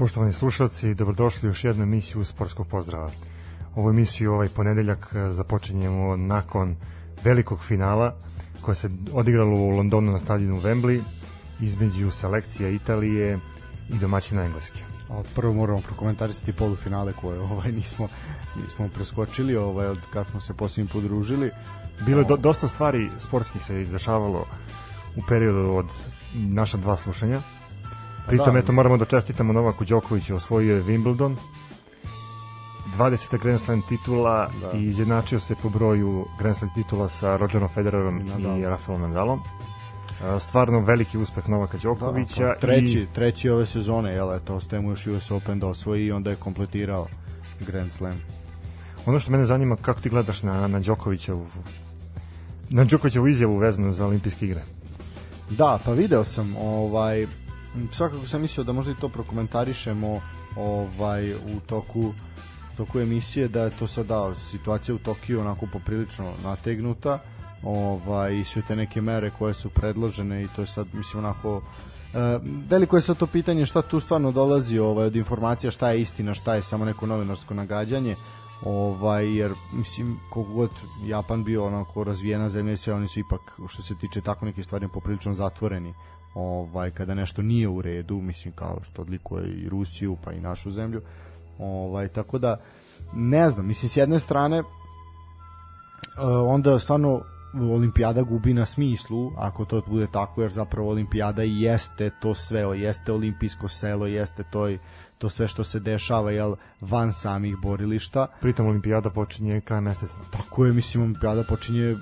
Poštovani slušalci, dobrodošli u još jednu emisiju Sportskog pozdrava. Ovu emisiju ovaj ponedeljak e, započinjemo nakon velikog finala koje se odigralo u Londonu na stadionu Wembley između selekcija Italije i domaćina Engleske. A prvo moramo prokomentarisati polufinale koje ovaj nismo nismo preskočili ovaj od kad smo se posljednji podružili. Bilo je do, dosta stvari sportskih se izdešavalo u periodu od naša dva slušanja. Pritom, da, eto, moramo da čestitamo Novaku Đokoviću, osvojio je Wimbledon, 20. Grand Slam titula da. i izjednačio se po broju Grand Slam titula sa Rogerom Federerom Nadal. i Rafaelom Nadalom. Stvarno veliki uspeh Novaka Đokovića. Da, pa, treći, i... treći ove sezone, jel, eto, ostaje mu još US Open da osvoji i onda je kompletirao Grand Slam. Ono što mene zanima, kako ti gledaš na, na Đokovića na Đokovićevu izjavu vezanu za olimpijske igre? Da, pa video sam, ovaj, svakako sam mislio da možda i to prokomentarišemo ovaj, u toku toku emisije da je to sada situacija u Tokiju onako poprilično nategnuta ovaj, i sve te neke mere koje su predložene i to je sad mislim onako E, veliko je sad to pitanje šta tu stvarno dolazi ovaj, od informacija, šta je istina, šta je samo neko novinarsko nagađanje ovaj jer mislim kogod Japan bio onako razvijena zemlja i sve oni su ipak što se tiče tako neke stvari poprilično zatvoreni ovaj kada nešto nije u redu mislim kao što odlikuje i Rusiju pa i našu zemlju ovaj tako da ne znam mislim s jedne strane eh, onda stvarno olimpijada gubi na smislu ako to bude tako jer zapravo olimpijada i jeste to sve jeste olimpijsko selo jeste to to sve što se dešava jel van samih borilišta. Pritom olimpijada počinje kraj meseca. Tako je, mislim olimpijada počinje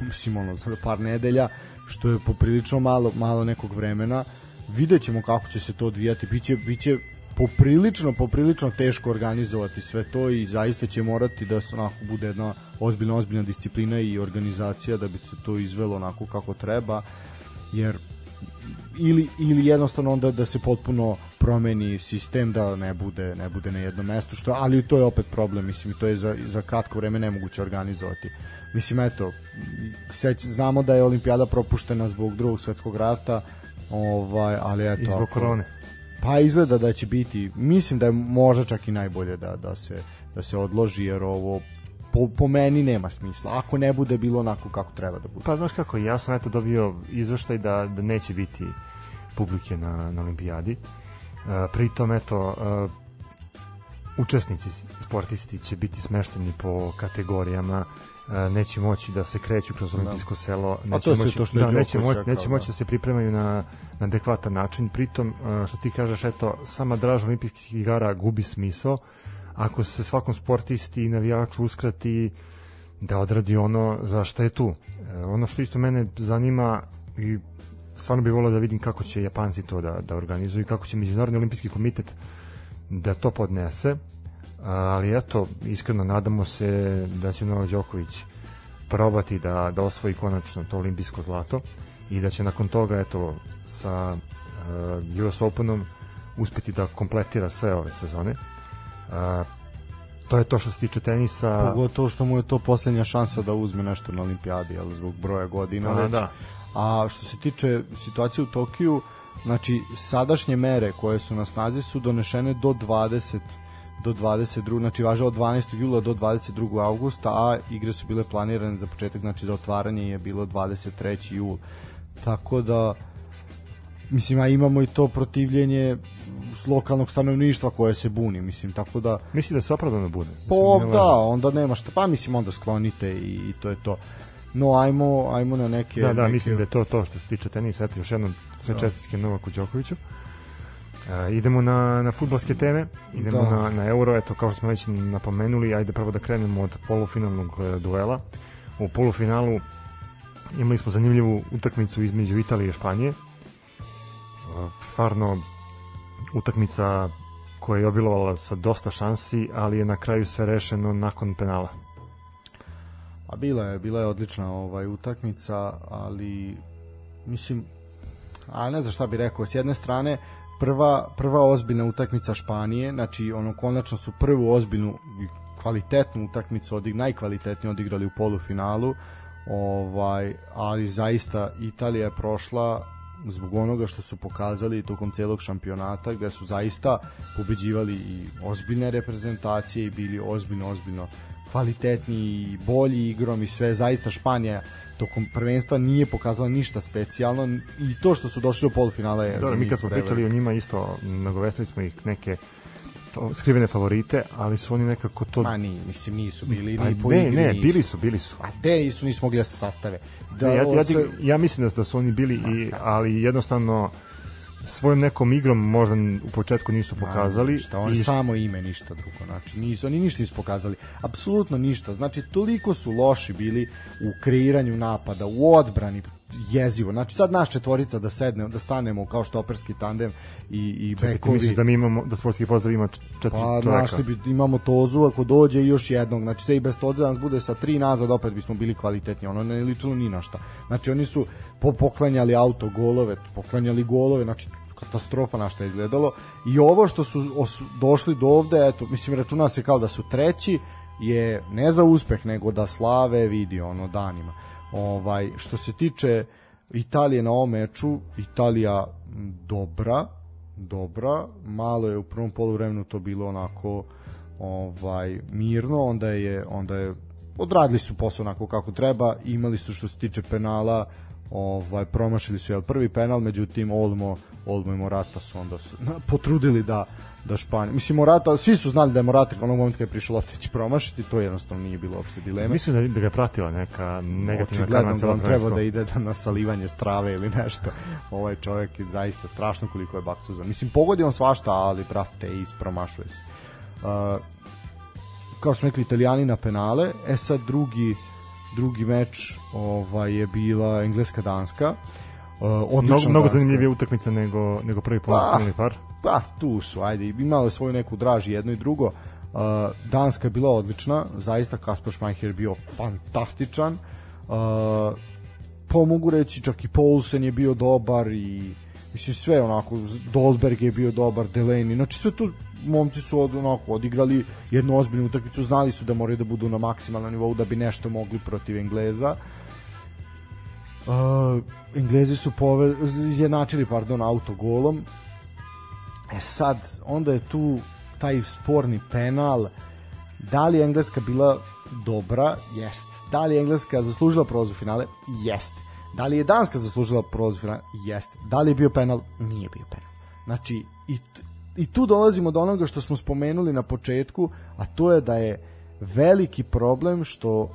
mislim ono za par nedelja, što je poprilično malo malo nekog vremena. Videćemo kako će se to odvijati. Biće biće poprilično poprilično teško organizovati sve to i zaista će morati da se onako bude jedna ozbiljna ozbiljna disciplina i organizacija da bi se to izvelo onako kako treba jer ili, ili jednostavno onda da se potpuno promeni sistem da ne bude ne bude na jednom mestu što ali to je opet problem mislim to je za za kratko vreme nemoguće organizovati mislim eto seć, znamo da je olimpijada propuštena zbog drugog svetskog rata ovaj ali eto I zbog korone. Pa izgleda da će biti mislim da je možda čak i najbolje da da se da se odloži jer ovo po, po meni nema smisla ako ne bude bilo onako kako treba da bude. Pa znaš kako ja sam eto dobio izveštaj da da neće biti publike na, na olimpijadi. E, pritom, eto, e, učesnici, sportisti će biti smešteni po kategorijama, neće moći da se kreću kroz da. olimpijsko selo, neće moći, to što da, neće, moći, neće moći da. da se pripremaju na, na adekvatan način. Pritom, što ti kažeš, eto, sama draž olimpijskih igara gubi smisao ako se svakom sportisti i navijaču uskrati da odradi ono za šta je tu. Ono što isto mene zanima i stvarno bih volio da vidim kako će Japanci to da, da organizuju i kako će Međunarodni olimpijski komitet da to podnese ali eto, iskreno nadamo se da će Novak Đoković probati da, da osvoji konačno to olimpijsko zlato i da će nakon toga eto sa uh, US Openom uspeti da kompletira sve ove sezone. Uh, to je to što se tiče tenisa. Pogotovo što mu je to poslednja šansa da uzme nešto na olimpijadi ali zbog broja godina A, već. da. A što se tiče situacije u Tokiju, znači sadašnje mere koje su na snazi su donešene do 20 do 22, znači važe od 12. jula do 22. augusta, a igre su bile planirane za početak, znači za otvaranje je bilo 23. jul. Tako da mislim, a imamo i to protivljenje lokalnog stanovništva koje se buni, mislim, tako da... Misli da se opravdano bude? Pa da, onda nema šta, pa mislim onda sklonite i, i to je to. No, ajmo, ajmo na neke... Da, da, neke... mislim da je to to što se tiče tenisa. Eto, još jednom sve da. čestitke Novaku Đokoviću. Uh, idemo na, na futbolske teme, idemo da. na, na Euro, eto kao što smo već napomenuli, ajde prvo da krenemo od polufinalnog uh, duela. U polufinalu imali smo zanimljivu utakmicu između Italije i Španije. Uh, stvarno utakmica koja je obilovala sa dosta šansi, ali je na kraju sve rešeno nakon penala. A bila je, bila je odlična ovaj utakmica, ali mislim a ne znam šta bih rekao, s jedne strane prva, prva ozbiljna utakmica Španije, znači ono konačno su prvu ozbiljnu kvalitetnu utakmicu, odig, najkvalitetnije odigrali u polufinalu, ovaj, ali zaista Italija je prošla zbog onoga što su pokazali tokom celog šampionata gde su zaista pobeđivali i ozbiljne reprezentacije i bili ozbiljno, ozbiljno kvalitetni i bolji igrom i sve, zaista Španija tokom prvenstva nije pokazala ništa specijalno i to što su došli do polufinala je Dobro, mi kad smo pričali o njima isto, nagovestili smo ih neke skrivene favorite, ali su oni nekako to... Ma ni, mislim, nisu bili, pa, ni po ne, igri ne, nisu. bili su, bili su. A te nisu, nisu mogli da se sastave. Da, ja, ja, sve- ja mislim da, da su oni bili, i, ali jednostavno svojom nekom igrom možda u početku nisu pokazali. Šta oni i samo ime ništa drugo. Znači nisu oni ništa nisu pokazali. Apsolutno ništa. Znači toliko su loši bili u kreiranju napada, u odbrani jezivo. Znači sad naš četvorica da sedne, da stanemo kao štoperski tandem i i Čekaj, bekovi. misliš da mi imamo, da sportski pozdrav ima četiri Pa čoveka? našli bi, imamo Tozu ako dođe i još jednog. Znači sve i bez Toze da nas bude sa tri nazad opet bismo bili kvalitetni. Ono ne ličilo ni na šta. Znači oni su po poklanjali auto golove, poklanjali golove, znači katastrofa na šta je izgledalo. I ovo što su osu, došli do ovde, eto, mislim računa se kao da su treći, je ne za uspeh, nego da slave vidi ono danima. Ovaj, što se tiče Italije na ovom meču, Italija dobra, dobra, malo je u prvom poluvremenu to bilo onako ovaj mirno, onda je onda je odradili su posao onako kako treba, imali su što se tiče penala, ovaj promašili su jel prvi penal, međutim Olmo Olmo i Morata su onda su, na, potrudili da da Španija. Mislim Morata, svi su znali da je Morata onog momenta kad je prišao lopta će promašiti, to jednostavno nije bilo uopšte dileme. Mislim da, da ga je pratila neka negativna karma da on treba da ide da na salivanje strave ili nešto. Ovaj čovjek je zaista strašno koliko je baksuza. Mislim, pogodi on svašta, ali brate, ispromašuje se. Uh, kao što smo rekli, italijani na penale, e sad drugi drugi meč ovaj je bila engleska-danska. Uh, odlična Mnogo, mnogo Danska. zanimljivija utakmica nego, nego prvi Pa, polufinalni par. Pa, tu su, ajde, imalo svoju neku draži jedno i drugo. Uh, Danska je bila odlična, zaista Kasper Schmeichel je bio fantastičan. Uh, pa mogu reći čak i Poulsen je bio dobar i mislim sve onako Dolberg je bio dobar, Delaney, znači sve tu momci su od, onako odigrali jednu ozbiljnu utakmicu, znali su da moraju da budu na maksimalnom nivou da bi nešto mogli protiv Engleza. Uh, Englezi su pove, izjednačili pardon autogolom E sad, onda je tu taj sporni penal. Da li je Engleska bila dobra? Jest. Da li je Engleska zaslužila prolaz u finale? Jeste. Da li je Danska zaslužila prolaz u finale? Jeste. Da li je bio penal? Nije bio penal. Znači, i, i tu dolazimo do onoga što smo spomenuli na početku, a to je da je veliki problem što uh,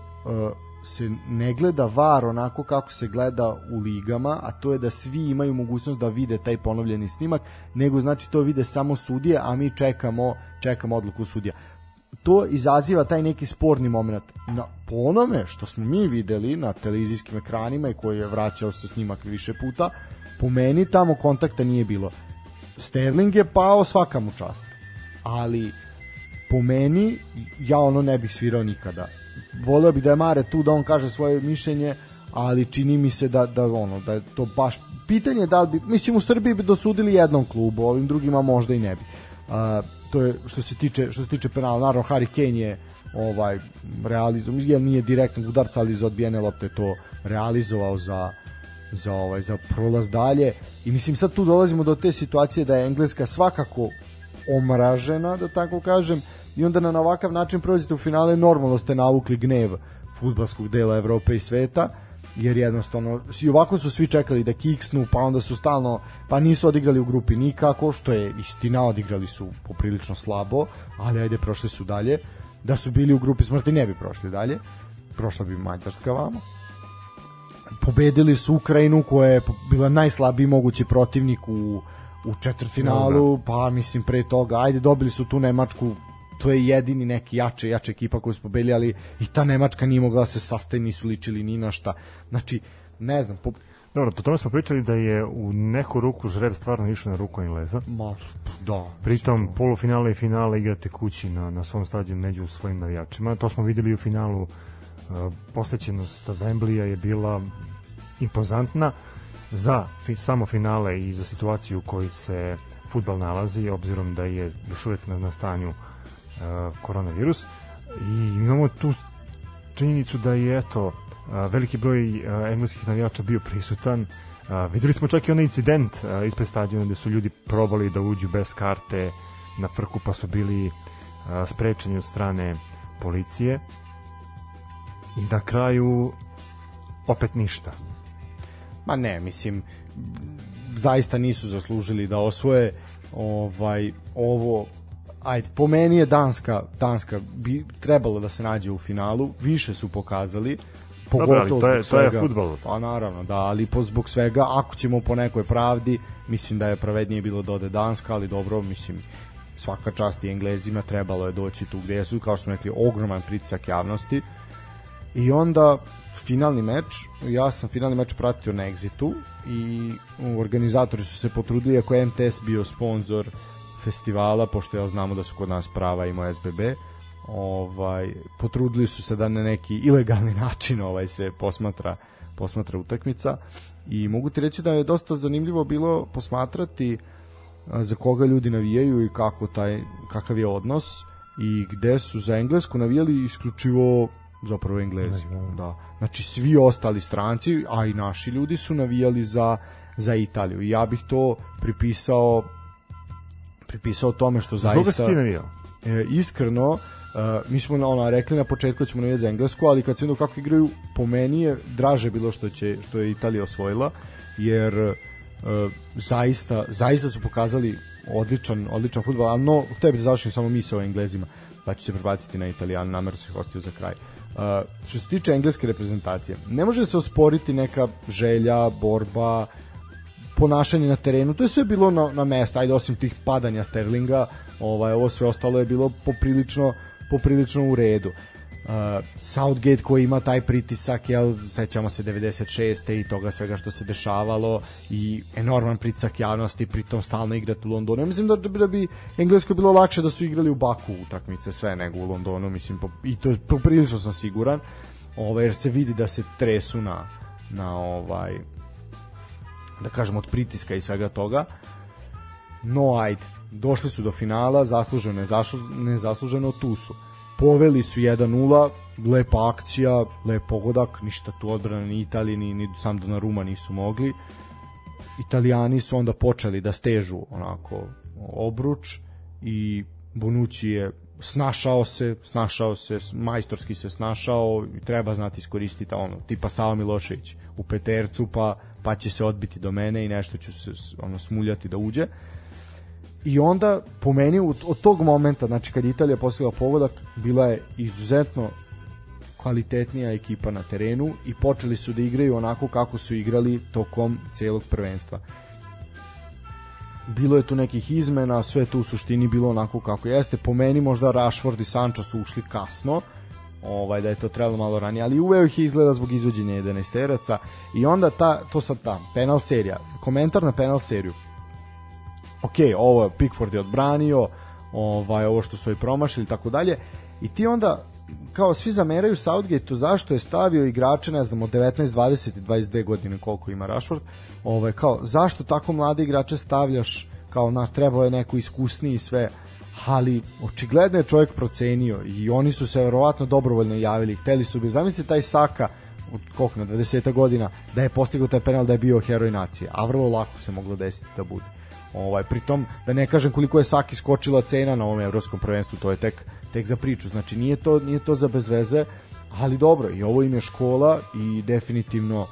se ne gleda VAR onako kako se gleda u ligama, a to je da svi imaju mogućnost da vide taj ponovljeni snimak, nego znači to vide samo sudije, a mi čekamo, čekamo odluku sudija. To izaziva taj neki sporni moment. Na, po onome što smo mi videli na televizijskim ekranima i koji je vraćao se snimak više puta, po meni tamo kontakta nije bilo. Sterling je pao svaka mu čast. Ali po meni ja ono ne bih svirao nikada. Voleo bih da je Mare tu da on kaže svoje mišljenje, ali čini mi se da da ono da je to baš pitanje je da li bi mislim u Srbiji bi dosudili jednom klubu, ovim drugima možda i ne bi. Uh, to je što se tiče što se tiče penala, naravno Harry Kane je ovaj realizovao, jer nije direktnog udarca, ali iz odbijene lopte to realizovao za za ovaj za prolaz dalje. I mislim sad tu dolazimo do te situacije da je Engleska svakako omražena da tako kažem i onda na ovakav način prolazite u finale normalno ste navukli gnev fudbalskog dela Evrope i sveta jer jednostavno i ovako su svi čekali da kiksnu pa onda su stalno pa nisu odigrali u grupi nikako što je istina odigrali su poprilično slabo ali ajde prošli su dalje. Da su bili u grupi smrti ne bi prošli dalje. Prošla bi Mađarska vamo pobedili su Ukrajinu koja je bila najslabiji mogući protivnik u, u četvrtfinalu, pa mislim pre toga, ajde dobili su tu Nemačku, to je jedini neki jače, jače ekipa koju su pobedili, ali i ta Nemačka nije mogla da se sastaje, nisu ličili ni na šta. Znači, ne znam, po, Dobro, po tome smo pričali da je u neku ruku žreb stvarno išao na ruku Engleza. ma, da. Pritom polufinale i finale igrate kući na, na svom stadionu među svojim navijačima. To smo videli u finalu. Posvećenost Wembleya je bila impozantna za fi, samo finale i za situaciju u kojoj se futbal nalazi, obzirom da je još uvek na, na stanju uh, koronavirus. I imamo tu činjenicu da je eto veliki broj engleskih navijača bio prisutan. Videli smo čak i onaj incident ispred stadiona gde su ljudi probali da uđu bez karte na frku pa su bili sprečeni od strane policije. I na kraju opet ništa. Ma ne, mislim zaista nisu zaslužili da osvoje ovaj ovo ajde, po meni je Danska, Danska bi trebalo da se nađe u finalu, više su pokazali, pogotovo Dobre, to je, to je futbol. Pa naravno, da, ali po zbog svega, ako ćemo po nekoj pravdi, mislim da je pravednije bilo da ode Danska, ali dobro, mislim, svaka čast i Englezima trebalo je doći tu gde su, kao što smo rekli, ogroman pritisak javnosti. I onda finalni meč, ja sam finalni meč pratio na Exitu i organizatori su se potrudili, ako je MTS bio sponsor festivala, pošto ja znamo da su kod nas prava ima SBB, ovaj potrudili su se da na neki ilegalni način ovaj se posmatra posmatra utakmica. I mogu ti reći da je dosta zanimljivo bilo posmatrati za koga ljudi navijaju i kako taj kakav je odnos i gde su za englesku navijali isključivo zapravo englezi da znači svi ostali stranci a i naši ljudi su navijali za za Italiju i ja bih to pripisao pripisao tome što zaista Koga si ti navijao? E, iskreno Uh, mi smo ona rekli na početku da ćemo navijati za englesku, ali kad se vidio kako igraju, po meni je draže bilo što će što je Italija osvojila, jer uh, zaista zaista su pokazali odličan odličan fudbal, al no tebi da završim samo mi sa o Englezima, pa ću se prebaciti na Italijane, namerno se ostio za kraj. Uh, što se tiče engleske reprezentacije, ne može se osporiti neka želja, borba, ponašanje na terenu, to je sve bilo na, na mesta, ajde osim tih padanja Sterlinga, ovaj, ovo sve ostalo je bilo poprilično poprilično u redu. Uh, Southgate koji ima taj pritisak, jel, sećamo se 96. i toga svega što se dešavalo i enorman pritisak javnosti, pritom stalno igrati u Londonu. Ja mislim da, da bi Engleskoj bilo lakše da su igrali u Baku utakmice sve nego u Londonu, mislim, po, i to poprilično sam siguran, ovaj, jer se vidi da se tresu na, na ovaj, da kažem, od pritiska i svega toga. No, ajde, došli su do finala, zasluženo, nezasluženo, tu su. Poveli su 1-0, lepa akcija, lep pogodak, ništa tu odbrana ni Italije ni, ni sam Donnarumma nisu mogli. Italijani su onda počeli da stežu onako obruč i Bonucci je snašao se, snašao se, majstorski se snašao i treba znati iskoristiti ono, tipa Sava Milošević u petercu pa, pa će se odbiti do mene i nešto ću se ono, smuljati da uđe. Uh, i onda po meni od tog momenta, znači kad Italija postigla pogodak, bila je izuzetno kvalitetnija ekipa na terenu i počeli su da igraju onako kako su igrali tokom celog prvenstva. Bilo je tu nekih izmena, sve tu u suštini bilo onako kako jeste. Po meni možda Rashford i Sancho su ušli kasno, ovaj da je to trebalo malo ranije, ali uveo ih izgleda zbog izvođenja 11 teraca i onda ta, to sad ta, penal serija, komentar na penal seriju ok, ovo Pickford je odbranio, ovaj, ovo što su i promašili i tako dalje, i ti onda kao svi zameraju Southgate-u zašto je stavio igrače, ne znam, od 19, 20 i 22 godine koliko ima Rashford, ovaj, kao zašto tako mlade igrače stavljaš kao na trebao je neko iskusniji i sve, ali očigledno je čovjek procenio i oni su se verovatno dobrovoljno javili, hteli su bi, zamislite taj Saka od koliko na 20 godina da je postigao taj penal da je bio heroj nacije, a vrlo lako se moglo desiti da bude. Ovaj pritom da ne kažem koliko je Saki skočila cena na ovom evropskom prvenstvu, to je tek tek za priču. Znači nije to nije to za bez veze, ali dobro, i ovo im je škola i definitivno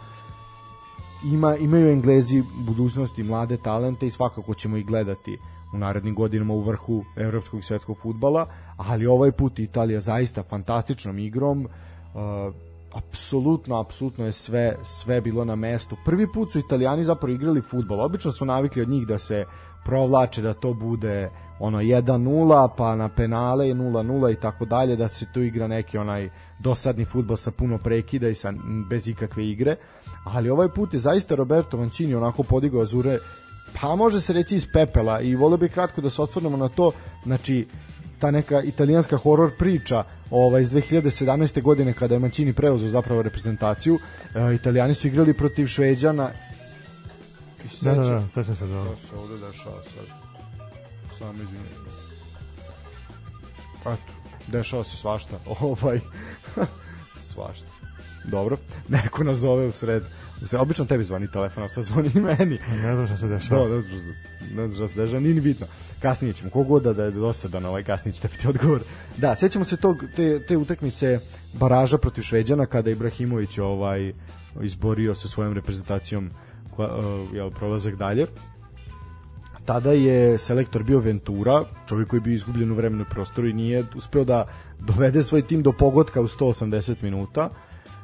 ima, imaju Englezi budućnosti mlade talente i svakako ćemo ih gledati u narednim godinama u vrhu evropskog i svetskog futbala, ali ovaj put Italija zaista fantastičnom igrom uh, apsolutno, apsolutno je sve sve bilo na mestu. Prvi put su Italijani zapravo igrali fudbal. Obično smo navikli od njih da se provlače da to bude ono 1-0, pa na penale 0-0 i tako dalje, da se tu igra neki onaj dosadni fudbal sa puno prekida i sa bez ikakve igre. Ali ovaj put je zaista Roberto Mancini onako podigao Azure pa može se reći iz pepela i volio bih kratko da se osvrnemo na to, znači ta neka italijanska horor priča ovaj, iz 2017. godine kada je Mancini preuzeo zapravo reprezentaciju. Uh, Italijani su igrali protiv Šveđana Da, da, da, sećam se da. Šta se ovde dešava sad? Samo izvinjam. Eto, dešava se svašta. Ovaj, svašta. dobro, neko nazove u sred, sred obično tebi zvani telefon, a sad zvoni i meni. Ne znam šta se dešava. Da, ne znam, ne znam šta se dešava, nije ni bitno. Kasnije ćemo, kogod da je dosadan, ovaj, kasnije ćete biti odgovor. Da, sećamo se tog, te, te utakmice baraža protiv Šveđana, kada Ibrahimović ovaj, izborio sa svojom reprezentacijom koja, uh, jel, prolazak dalje tada je selektor bio Ventura, čovjek koji je bio izgubljen u vremenu prostoru i nije uspeo da dovede svoj tim do pogotka u 180 minuta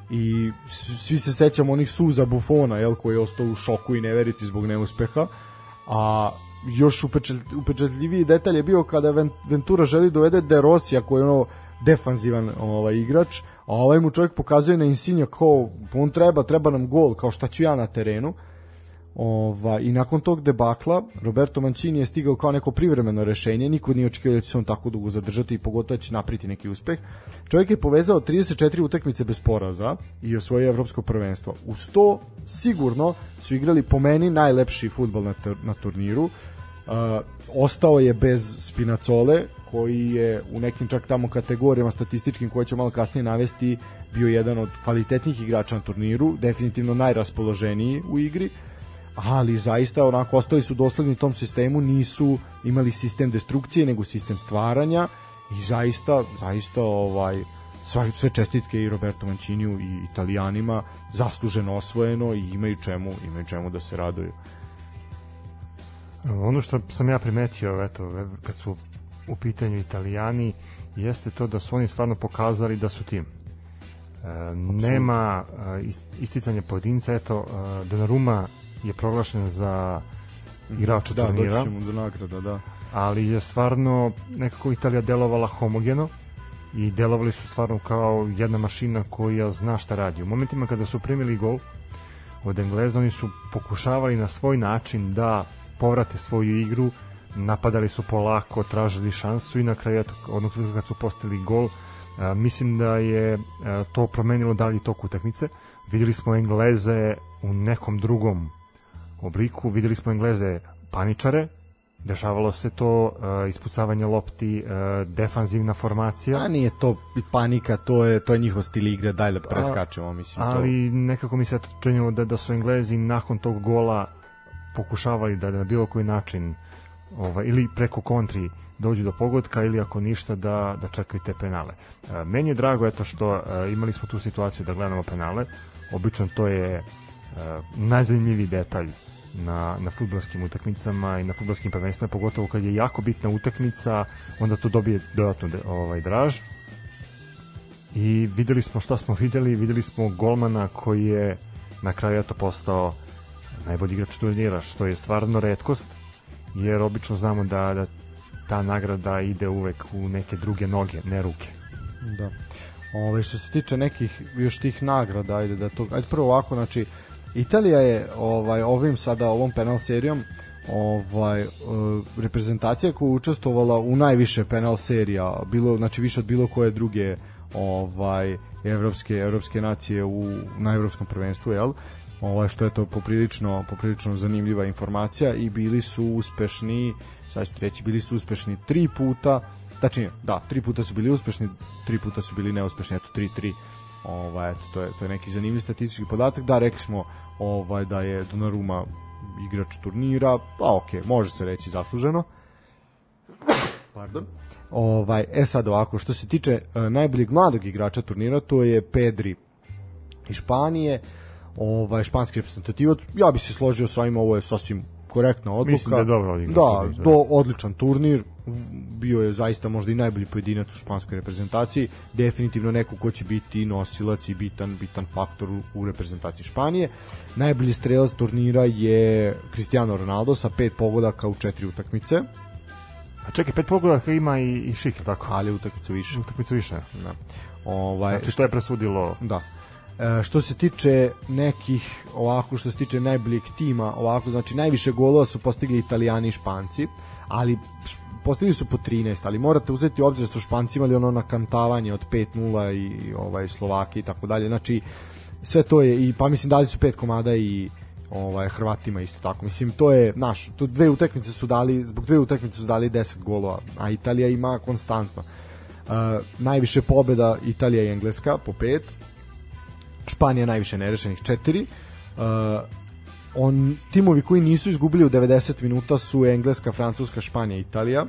i svi se sećamo onih suza Bufona jel, koji je ostao u šoku i neverici zbog neuspeha a još upečatljiviji detalj je bio kada Ventura želi da dovede De Rosija koji je ono defanzivan ovaj igrač a ovaj mu čovjek pokazuje na Insigne kao on treba, treba nam gol kao šta ću ja na terenu Ova, I nakon tog debakla Roberto Mancini je stigao kao neko privremeno rešenje, niko nije očekivao da će se on tako dugo zadržati i pogotovo da će napriti neki uspeh. Čovjek je povezao 34 utakmice bez poraza i osvojio evropsko prvenstvo. U 100 sigurno su igrali po meni najlepši futbol na, na turniru. Uh, ostao je bez Spinacole koji je u nekim čak tamo kategorijama statističkim koje ću malo kasnije navesti bio jedan od kvalitetnijih igrača na turniru, definitivno najraspoloženiji u igri. Ali zaista onako ostali su dosledni tom sistemu, nisu imali sistem destrukcije, nego sistem stvaranja i zaista, zaista ovaj, sve, sve čestitke i Roberto Manciniju i Italijanima zasluženo osvojeno i imaju čemu, imaju čemu da se raduju. Ono što sam ja primetio, eto, kad su u pitanju Italijani, jeste to da su oni stvarno pokazali da su tim. E, nema e, isticanje pojedinca, eto, e, Donnarumma je proglašen za igrača da, turnira. Da, doći do nagrada, da. Ali je stvarno nekako Italija delovala homogeno i delovali su stvarno kao jedna mašina koja zna šta radi. U momentima kada su primili gol od Engleza, oni su pokušavali na svoj način da povrate svoju igru, napadali su polako, tražili šansu i na kraju, eto, odnog kad su postali gol, a, mislim da je a, to promenilo dalje tok utakmice. Videli smo Engleze u nekom drugom obliku. Videli smo Engleze paničare, dešavalo se to uh, ispucavanje lopti, uh, defanzivna formacija. A nije to panika, to je to je njihov stil igre, daj da preskačemo, mislim ali to. nekako mi se to činilo da da su Englezi nakon tog gola pokušavali da na bilo koji način ovaj ili preko kontri dođu do pogodka ili ako ništa da da čekaju te penale. Uh, meni je drago eto što uh, imali smo tu situaciju da gledamo penale. Obično to je uh, najzanimljiviji detalj na, na futbolskim utakmicama i na futbolskim prvenstvima, pogotovo kad je jako bitna utakmica, onda to dobije dodatnu ovaj, draž. I videli smo šta smo videli, videli smo golmana koji je na kraju eto postao najbolji igrač turnira, što je stvarno redkost, jer obično znamo da, da ta nagrada ide uvek u neke druge noge, ne ruke. Da. Ove, što se tiče nekih još tih nagrada, ajde da to, ajde prvo ovako, znači, Italija je ovaj ovim sada ovom penal serijom ovaj uh, reprezentacija koja je učestvovala u najviše penal serija, bilo znači više od bilo koje druge ovaj evropske evropske nacije u na evropskom prvenstvu, jel? Ovaj što je to poprilično poprilično zanimljiva informacija i bili su uspešni, sad ću reći, bili su uspešni tri puta, tačnije, da, tri puta su bili uspešni, tri puta su bili neuspešni, eto 3-3 ovaj, eto, to, je, to je neki zanimljiv statistički podatak. Da, rekli smo ovaj, da je Donnarumma igrač turnira, pa ok, može se reći zasluženo. Pardon. Ovaj, e sad ovako, što se tiče uh, najboljeg mladog igrača turnira, to je Pedri iz Španije, ovaj, španski reprezentativac, ja bih se složio sa ovim, ovo je sasvim korektna odluka. Mislim da je dobro Da, do, da. odličan turnir, bio je zaista možda i najbolji pojedinac u španskoj reprezentaciji, definitivno neko ko će biti nosilac i bitan bitan faktor u, u reprezentaciji Španije. Najbolji strelac turnira je Cristiano Ronaldo sa pet pogodaka u četiri utakmice. A čekaj, pet pogodaka ima i, i Šik, tako? Ali utakmicu više. Utakmicu više. Da. Ovaj, znači, što je presudilo? Da. E, što se tiče nekih ovako što se tiče najboljeg tima ovako znači najviše golova su postigli Italijani i Španci ali postigli su po 13 ali morate uzeti u obzir da su Španci imali ono nakantavanje od 5-0 i ovaj Slovaki i tako dalje znači sve to je i pa mislim dali su pet komada i ovaj Hrvatima isto tako. Mislim to je naš, to dve utakmice su dali, zbog dve utakmice su dali 10 golova, a Italija ima konstantno. Uh, najviše pobeda Italija i Engleska po pet, Španija najviše nerešenih 4. Uh, on, timovi koji nisu izgubili u 90 minuta su Engleska, Francuska, Španija, Italija.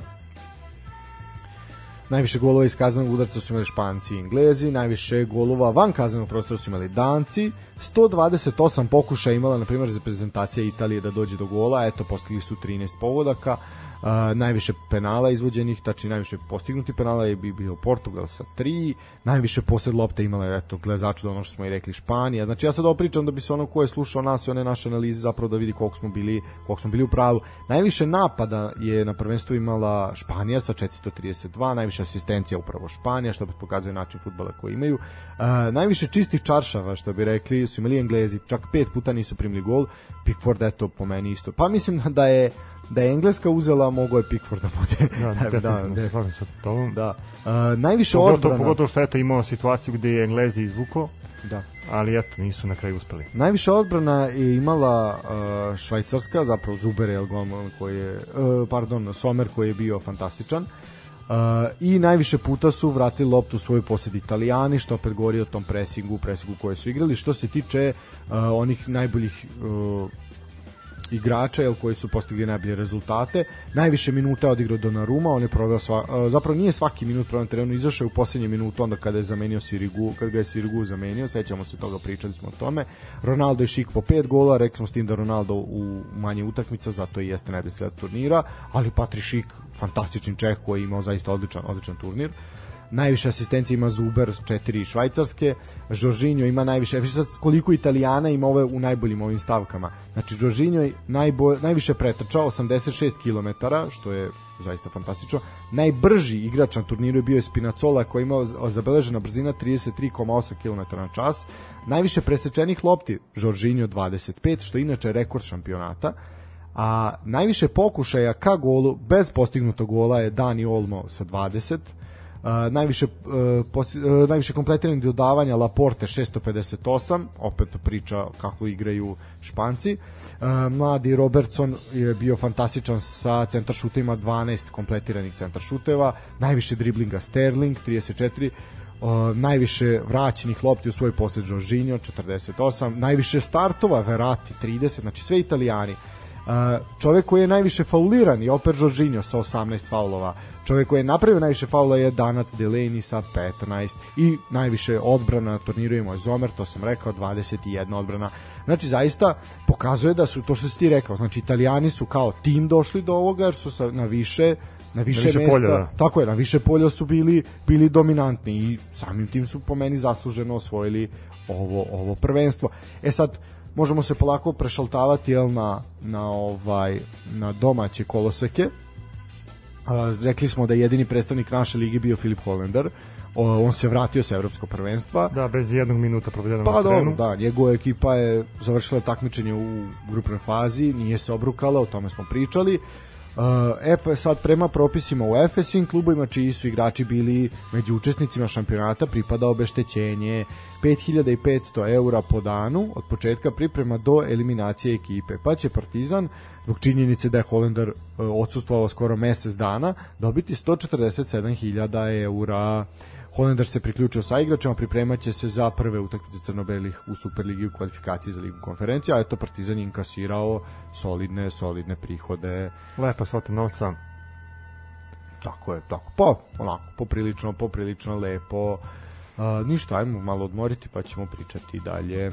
Najviše golova iz kaznenog udarca su imali Španci i Englezi, najviše golova van kaznenog prostora su imali Danci, 128 pokušaja imala, na primjer, reprezentacija Italije da dođe do gola, eto, postigli su 13 pogodaka, najviše penala izvođenih, tači najviše postignuti penala je bi bio Portugal sa 3, najviše posed lopte imala je, eto, glezaču da ono što smo i rekli Španija. Znači ja sad opričam da bi se ono ko je slušao nas i one naše analize zapravo da vidi koliko smo bili, koliko smo bili u pravu. Najviše napada je na prvenstvu imala Španija sa 432, najviše asistencija upravo Španija, što pokazuje način fudbala koji imaju. Uh, najviše čistih čaršava, što bi rekli, su imali Englezi, čak pet puta nisu primili gol. Pickford, eto, po meni isto. Pa mislim da je da je Engleska uzela, mogo je Pickford da bude. Da, da, da, da, sa tobom. Da. Uh, najviše pogotovo, odbrana. Pogotovo što eto imao situaciju gde je Englezi izvuko, da. ali eto, nisu na kraju uspeli. Najviše odbrana je imala uh, Švajcarska, zapravo Zuber je golman koji je, uh, pardon, Somer koji je bio fantastičan. Uh, i najviše puta su vratili loptu u svoju posjed Italijani, što opet govori o tom presingu, presingu koje su igrali. Što se tiče uh, onih najboljih uh, igrača jel, koji su postigli najbolje rezultate. Najviše minuta je odigrao Donnarumma, on je proveo sva, zapravo nije svaki minut proveo na terenu, izašao je u poslednje minutu onda kada je zamenio Sirigu, kada ga je Sirigu zamenio, sećamo se toga, pričali smo o tome. Ronaldo je šik po pet gola, rekli smo s tim da Ronaldo u manje utakmica, zato i jeste najbolji sred turnira, ali Patri Šik, fantastični Čeh koji je imao zaista odličan, odličan turnir. Uh, najviše asistencije ima Zuber, četiri švajcarske, Jorginho ima najviše, više sad koliko Italijana ima ove u najboljim ovim stavkama. Znači, Jorginho je najbolj, najviše pretrčao, 86 km, što je zaista fantastično. Najbrži igrač na turniru je bio Spinacola koji je imao zabeležena brzina 33,8 km na čas. Najviše presečenih lopti Jorginho 25, što je inače rekord šampionata. A najviše pokušaja ka golu bez postignutog gola je Dani Olmo sa 20 Uh, najviše, uh, uh, najviše kompletiranih dodavanja Laporte 658, opet priča kako igraju Španci. Uh, mladi Robertson je bio fantastičan sa centar šutima 12 kompletiranih centar šuteva, najviše driblinga Sterling 34, Uh, najviše vraćenih lopti u svoj posled Jorginho 48, najviše startova Verati 30, znači sve italijani. Uh, čovek koji je najviše fauliran je opet Jorginho sa 18 faulova čovjek koji je napravio najviše faula je Danac Delaney sa 15 i najviše odbrana na turniru imao je Zomer, to sam rekao, 21 odbrana. Znači, zaista pokazuje da su, to što si ti rekao, znači, italijani su kao tim došli do ovoga jer su sa, na više na više, na više mesta, polja, da. tako je, na više polja su bili bili dominantni i samim tim su po meni zasluženo osvojili ovo ovo prvenstvo. E sad možemo se polako prešaltavati jel na na ovaj na domaće koloseke rekli smo da je jedini predstavnik naše lige bio Filip Hollander on se vratio sa evropskog prvenstva. Da, bez jednog minuta provedenog pa, na terenu. Da, njegova ekipa je završila takmičenje u grupnoj fazi, nije se obrukala, o tome smo pričali. Uh, e pa sad prema propisima u svim klubovima čiji su igrači bili među učesnicima šampionata pripada obeštećenje 5500 eura po danu od početka priprema do eliminacije ekipe. Pa će Partizan zbog činjenice da je Holender uh, odsustvovao skoro mesec dana dobiti 147.000 eura Holender se priključio sa igračima, pripremaće se za prve utakmice crnobelih u Superligi u kvalifikaciji za ligu konferencija, a eto Partizan inkasirao solidne, solidne prihode. Lepa svota novca. Tako je, tako. Pa, onako, poprilično, poprilično lepo. Uh, ništa, ajmo malo odmoriti pa ćemo pričati dalje.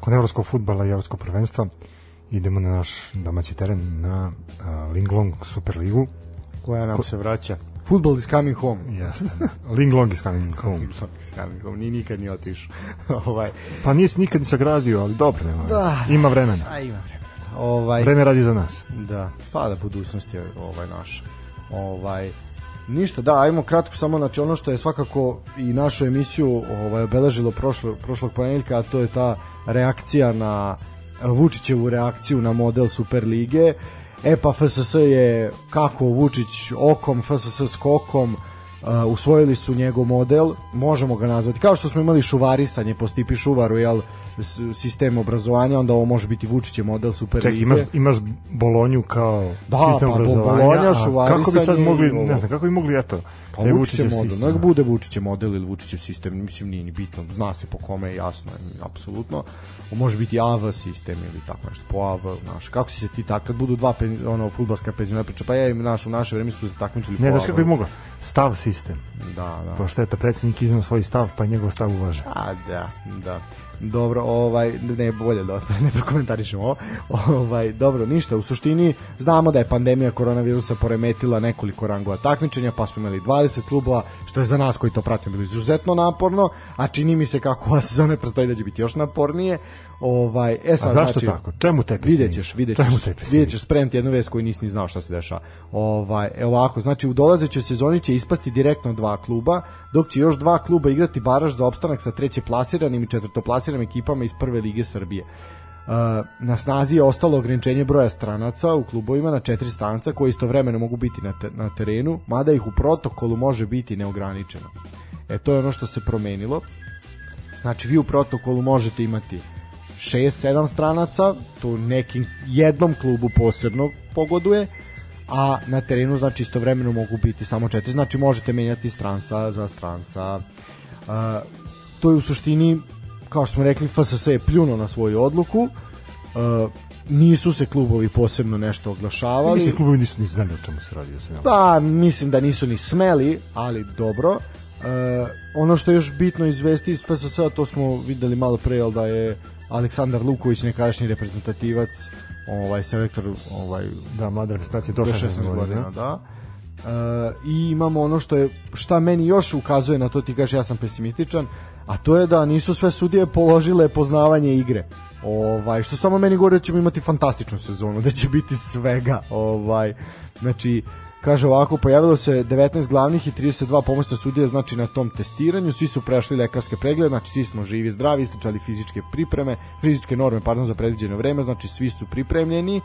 Nakon evropskog futbala i evropskog prvenstva idemo na naš domaći teren na uh, Linglong Superligu. Koja nam Ko... se vraća. Football is coming home. Jeste. Linglong is coming home. Linglong is coming home. Ni nikad nije otišao. ovaj. Pa nije se nikad ni sagradio, ali dobro nema. Da. Ima vremena. A ima vremena. Ovaj, Vreme radi za nas. Da, pa da budućnost je ovaj naš. Ovaj, Ništa, da, ajmo kratko samo znači ono što je svakako i našu emisiju ovaj obeležilo prošlo, prošlog ponedeljka, a to je ta reakcija na Vučićevu reakciju na model Superlige. E pa FSS je kako Vučić okom, FSS skokom, uh, usvojili su njegov model, možemo ga nazvati, kao što smo imali šuvarisanje po Stipi Šuvaru, jel, sistem obrazovanja, onda ovo može biti Vučićev model Super Ček, imaš, imaš Bolonju kao da, sistem pa, obrazovanja, Bolonja, šuvarisanje, kako bi sad mogli, ne znam, kako bi mogli, eto, Pa Vučićev model, sistem. nek bude Vučićev model ili Vučićev sistem, mislim nije ni bitno, zna se po kome je jasno, apsolutno može biti AV sistem ili tako nešto, po AV, znaš, kako si se ti tako, kad budu dva pen, ono, futbalska penzionera priča, pa ja im, znaš, u naše vreme su se takmičili po Ne, znaš kako bi mogao, stav sistem. Da, da. Pošto je to predsjednik iznao svoj stav, pa njegov stav uvaže. A, da, da. Dobro, ovaj ne bolje da ne prokomentarišemo ovo. Ovaj dobro, ništa, u suštini znamo da je pandemija koronavirusa poremetila nekoliko rangova takmičenja, pa smo imali 20 klubova, što je za nas koji to pratimo bilo izuzetno naporno, a čini mi se kako ova sezona predstoji da će biti još napornije. Ovaj, e sad, a zašto znači, tako? Čemu te Videćeš, videćeš, videćeš spremiti jednu vest koju nisi ni znao šta se dešava. Ovaj, e ovako, znači u dolazećoj sezoni će ispasti direktno dva kluba, dok će još dva kluba igrati baraž za opstanak sa treće plasiranim i četvrtoplasiranim ekipama iz prve lige Srbije. Uh, na snazi je ostalo ograničenje broja stranaca u klubovima na četiri stranca koji istovremeno mogu biti na, te, na terenu, mada ih u protokolu može biti neograničeno. E to je ono što se promenilo. Znači vi u protokolu možete imati 6-7 stranaca, to nekim jednom klubu posebno pogoduje, a na terenu znači istovremeno mogu biti samo četiri, znači možete menjati stranca za stranca. Uh, to je u suštini, kao što smo rekli, FSS je pljuno na svoju odluku, uh, nisu se klubovi posebno nešto oglašavali. Mislim, klubovi nisu ni znali o čemu se radi. Da se pa, mislim da nisu ni smeli, ali dobro. Uh, ono što je još bitno izvesti iz FSS, to smo videli malo pre, da je Aleksandar Luković, nekadašnji reprezentativac, ovaj selektor ovaj da mlada reprezentacija do 16 godina, godina da. E, i imamo ono što je šta meni još ukazuje na to ti kažeš ja sam pesimističan a to je da nisu sve sudije položile poznavanje igre. Ovaj što samo meni govori da ćemo imati fantastičnu sezonu da će biti svega ovaj. Znači Kaže ovako, pojavilo se 19 glavnih i 32 pomoćna sudija znači na tom testiranju, svi su prešli lekarske preglede, znači svi smo živi, zdravi, ističali fizičke pripreme, fizičke norme, pardon, za predviđeno vreme, znači svi su pripremljeni.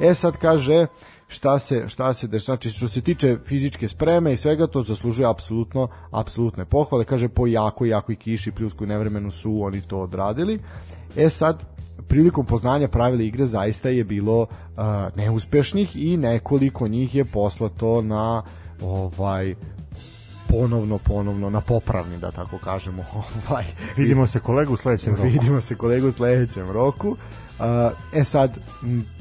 E sad kaže, šta se šta se deš znači što se tiče fizičke spreme i svega to zaslužuje apsolutno apsolutne pohvale. Kaže po jako jako i kiši pljusku nevremenu su oni to odradili. E sad prilikom poznanja pravila igre zaista je bilo uh, neuspešnih i nekoliko njih je poslato na ovaj ponovno ponovno na popravni da tako kažemo ovaj. Vidimo se kolegu u sledećem roku. Vidimo se kolegu u sledećem roku. Uh, e sad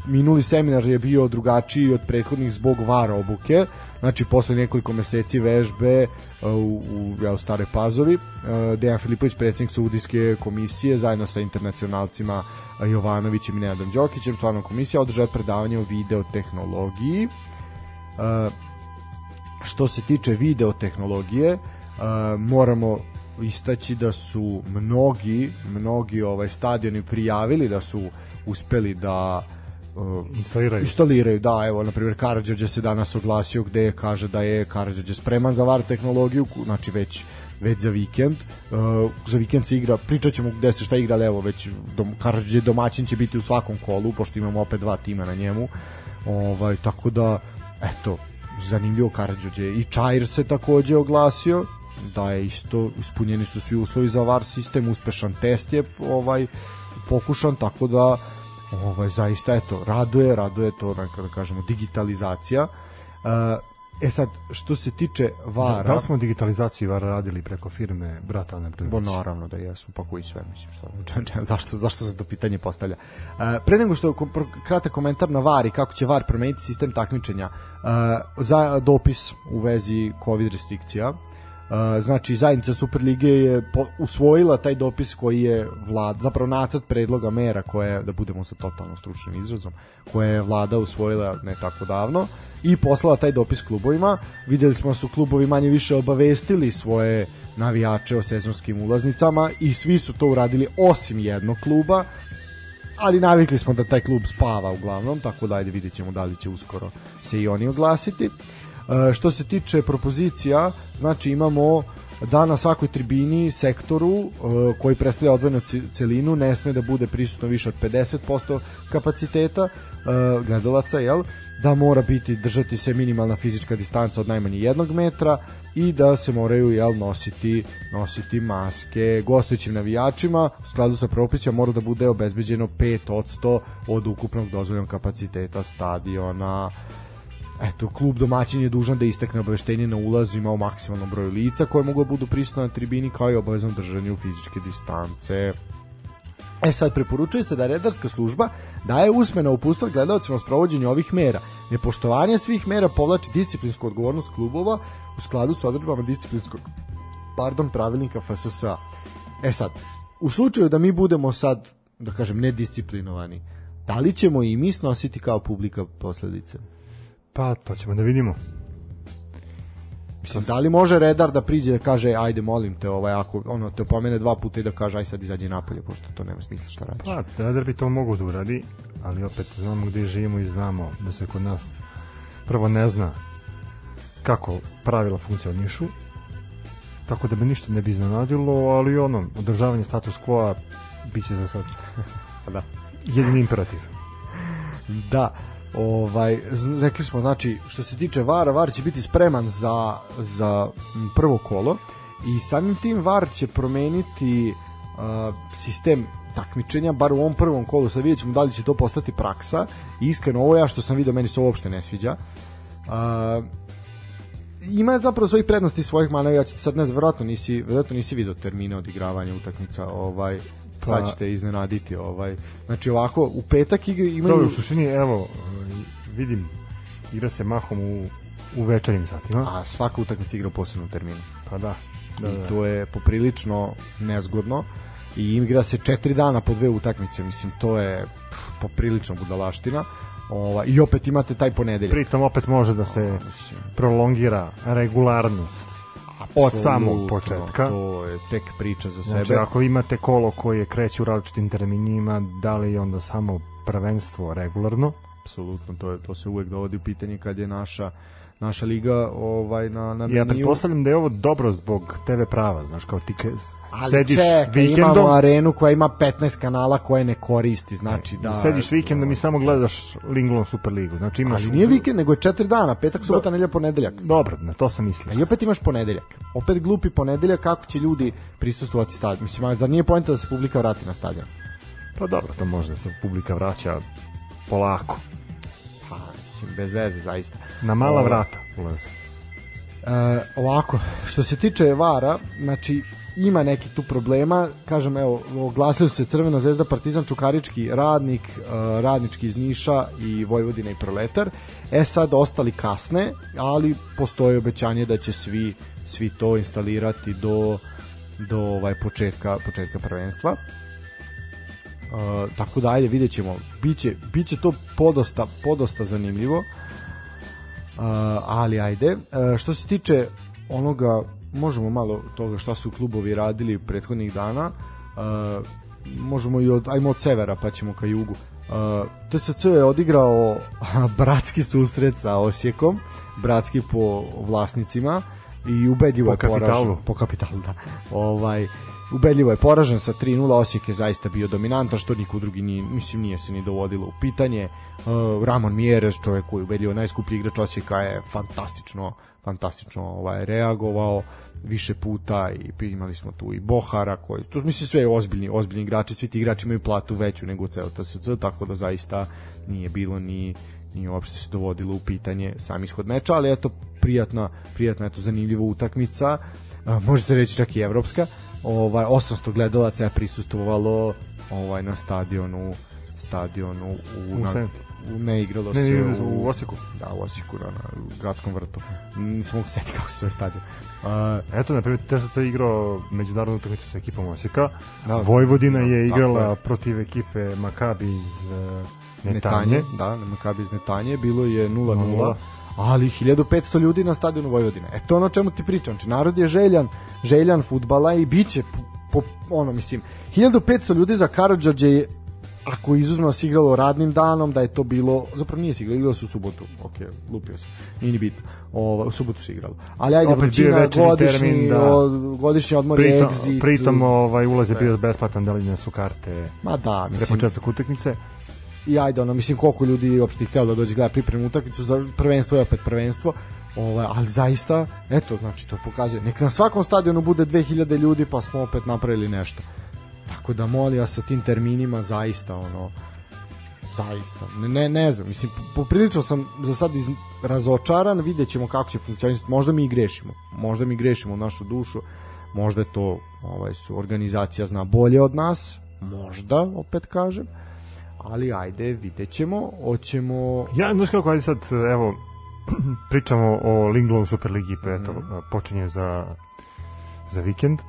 minuli seminar je bio drugačiji od prethodnih zbog VAR obuke znači posle nekoliko meseci vežbe uh, u, u ja, Stare Pazovi uh, Dejan Filipović predsjednik sudijske komisije zajedno sa internacionalcima Jovanovićem i Nenadom Đokićem, članom komisije, održao predavanje o videotehnologiji. Uh, što se tiče videotehnologije, uh, moramo istaći da su mnogi mnogi ovaj stadioni prijavili da su uspeli da uh, instaliraju. instaliraju. Da, evo, na primjer, Karadžođe se danas oglasio gde kaže da je Karadžođe spreman za VAR tehnologiju, znači već već za vikend. Uh, za vikend se igra, pričat ćemo gde se šta igra, ali evo već dom, Karadžić domaćin će biti u svakom kolu, pošto imamo opet dva tima na njemu. Ovaj, tako da, eto, zanimljivo Karadžiće. I Čajr se takođe oglasio, da je isto ispunjeni su svi uslovi za VAR sistem, uspešan test je ovaj pokušan, tako da ovaj zaista eto raduje, raduje to da kažemo digitalizacija. Uh, E sad, što se tiče VARA... Da, da smo digitalizaciju VARA radili preko firme Brata Ane Bo naravno da jesmo, pa koji sve, mislim, što, zašto, zašto se to pitanje postavlja. Uh, pre nego što kratak komentar na VAR i kako će VAR promeniti sistem takmičenja, uh, za dopis u vezi COVID restrikcija, znači zajednica Superlige je usvojila taj dopis koji je vlad, zapravo nacrt predloga mera koje, da budemo sa totalno stručnim izrazom, koje je vlada usvojila ne tako davno i poslala taj dopis klubovima. Videli smo da su klubovi manje više obavestili svoje navijače o sezonskim ulaznicama i svi su to uradili osim jednog kluba ali navikli smo da taj klub spava uglavnom, tako da ajde vidjet ćemo da li će uskoro se i oni oglasiti. E, što se tiče propozicija, znači imamo da na svakoj tribini sektoru e, koji predstavlja odvojenu celinu ne sme da bude prisutno više od 50% kapaciteta e, gledalaca, jel? da mora biti držati se minimalna fizička distanca od najmanje jednog metra i da se moraju jel, nositi, nositi maske gostujućim navijačima u skladu sa propisima mora da bude obezbeđeno 5% od ukupnog dozvoljenog kapaciteta stadiona Eto, klub domaćin je dužan da istekne obaveštenje na ulazu ima u maksimalnom broju lica koje mogu da budu prisutne na tribini kao i obaveznom držanju fizičke distance. E sad, preporučuje se da redarska služba daje usmena upustva gledalcima o sprovođenju ovih mera. Nepoštovanje svih mera povlači disciplinsku odgovornost klubova u skladu sa odredbama disciplinskog pardon, pravilnika FSSA. E sad, u slučaju da mi budemo sad, da kažem, nedisciplinovani, da li ćemo i mi snositi kao publika posledice? Pa, to ćemo da vidimo. Mislim, da li može redar da priđe da kaže ajde molim te ovaj ako ono te pomene dva puta i da kaže aj sad izađi napolje pošto to nema smisla šta radiš. Pa redar bi to mogu da uradi, ali opet znamo gde živimo i znamo da se kod nas prvo ne zna kako pravila funkcionišu tako da bi ništa ne bi iznenadilo, ali ono, održavanje status quo biće za sad da. jedini imperativ. Da, ovaj rekli smo znači što se tiče VAR VAR će biti spreman za za prvo kolo i samim tim VAR će promeniti uh, sistem takmičenja, bar u ovom prvom kolu, sad vidjet ćemo da li će to postati praksa i iskreno ovo ja što sam vidio, meni se uopšte ne sviđa. Uh, ima zapravo svojih prednosti svojih mana, ja ću sad ne znam, verovatno nisi, verovatno nisi video termine odigravanja utakmica, ovaj, pa, sad ćete iznenaditi, ovaj, znači ovako, u petak igra, imaju... Dobro, u suštini, evo, vidim, igra se mahom u, u večernjim satima. A svaka utakmica igra u posebnom terminu. Pa da. da I da. to je poprilično nezgodno i igra se četiri dana po dve utakmice, mislim, to je pff, poprilično budalaština. Ova, I opet imate taj ponedeljak. Pritom opet može da se prolongira regularnost od samog početka. To je tek priča za znači, sebe. Znači, ako imate kolo koje kreće u različitim terminima, da li je onda samo prvenstvo regularno? apsolutno to je to se uvek dovodi u pitanje kad je naša naša liga ovaj na na Ja pretpostavljam da je ovo dobro zbog TV prava, znaš kao ti Ali sediš čeka, vikendom, imamo arenu koja ima 15 kanala koje ne koristi, znači da sediš vikendom i samo gledaš Linglon Super ligu. Znači imaš Ali nije vikend, nego je 4 dana, petak, subota, nedelja, ponedeljak. Dobro, na to sam mislio. A i opet imaš ponedeljak. Opet glupi ponedeljak kako će ljudi prisustvovati stadionu. Mislim, zar nije poenta da se publika vrati na stadion? Pa dobro, to može da se publika vraća polako mislim, bez veze zaista. Na mala vrata ulaze. E, ovako, što se tiče Vara, znači ima neki tu problema, kažem evo, oglasili se Crvena zvezda, Partizan Čukarički, Radnik, uh, Radnički iz Niša i Vojvodina i Proletar. E sad ostali kasne, ali postoji obećanje da će svi svi to instalirati do do ovaj početka početka prvenstva. Uh, tako da ajde vidjet ćemo. Biće, biće to podosta, podosta zanimljivo. Uh, ali ajde. Uh, što se tiče onoga možemo malo toga šta su klubovi radili prethodnih dana. Uh, možemo i od, ajmo od severa pa ćemo ka jugu. Uh, TSC je odigrao bratski susret sa Osijekom, bratski po vlasnicima. I ubedljivo po je poražen. Po kapitalu, da. Ovaj, ubedljivo je poražen sa 3-0, Osijek je zaista bio dominantan, što niko drugi nije, mislim, nije se ni dovodilo u pitanje. Uh, Ramon Mieres, čovjek koji je ubedljivo najskuplji igrač Osijeka, je fantastično, fantastično ovaj, reagovao više puta i imali smo tu i Bohara koji to mislim sve ozbiljni ozbiljni igrači svi ti igrači imaju platu veću nego ceo TSC tako da zaista nije bilo ni ni uopšte se dovodilo u pitanje sam ishod meča ali eto prijatna prijatna eto zanimljiva utakmica može se reći čak i evropska ovaj 800 gledalaca je prisustvovalo ovaj na stadionu stadion u, u, na, u ne igralo Ne, se ne, u, u Osijeku. da, u Osijeku na, na u gradskom vrtu nisam mogu setiti kako se zove stadion uh, Eto, na primjer, TSC je igrao međunarodnu utakmicu sa ekipom Osijeka. Da. Vojvodina je Tako igrala je. protiv ekipe Makabi iz uh, Netanje. Netanje, da, Makabi iz Netanje, bilo je 0-0, 0:0. Ali 1500 ljudi na stadionu Vojvodine. E to ono o čemu ti pričam, znači narod je željan, željan futbala i biće po, po ono mislim 1500 ljudi za Karadžorđe je ako izuzmemo se igralo radnim danom, da je to bilo, zapravo nije se igralo, igralo se u subotu, ok, lupio sam, nije ni bitno, u subotu se igralo. Ali ajde, Opet vrućina, godišnji, termin, da. o, godišnji odmor, Pritom, exit, pritom ovaj, ulaz je bio besplatan, deljene su karte ma da, mislim, početak utakmice. I ajde, ono, mislim, koliko ljudi uopšte htjelo da dođe gleda pripremnu utakmicu, za prvenstvo je opet prvenstvo, ovaj, ali zaista, eto, znači, to pokazuje. Nek na svakom stadionu bude 2000 ljudi, pa smo opet napravili nešto. Tako da molim vas sa tim terminima zaista, ono, zaista, ne, ne, ne znam, mislim, poprilično sam za sad iz, razočaran, vidjet ćemo kako će funkcionisati, možda mi i grešimo, možda mi grešimo našu dušu, možda je to, ovaj, su organizacija zna bolje od nas, možda, opet kažem, ali ajde, vidjet ćemo, hoćemo... Ja, znaš kako, ajde sad, evo, pričamo o Linglovu Superligi, pa eto, Mhm. počinje za, za vikend.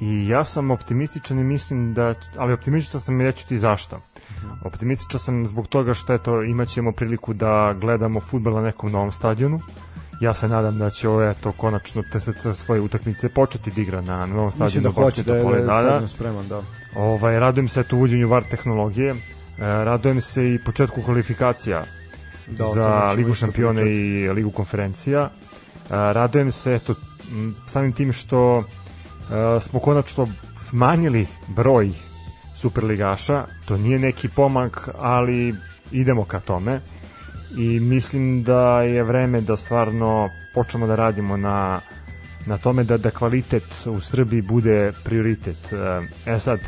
I ja sam optimističan i mislim da, ali optimističan sam i reći ti zašto. Mhm. Optimističan sam zbog toga što eto, imat ćemo priliku da gledamo futbol na nekom novom stadionu. Ja se nadam da će ovo, eto, konačno TSC svoje utakmice početi da igra na novom Mislim stadionu. da hoće da je, da je Topoledara. stadion spreman, da. Ovaj, radujem se eto uvođenju VAR tehnologije. E, radujem se i početku kvalifikacija da za Ligu šampiona i Ligu konferencija. E, radujem se eto, samim tim što e, smo konačno smanjili broj superligaša. To nije neki pomak, ali idemo ka tome. I mislim da je vreme da stvarno počnemo da radimo na na tome da, da kvalitet u Srbiji bude prioritet. E, sad,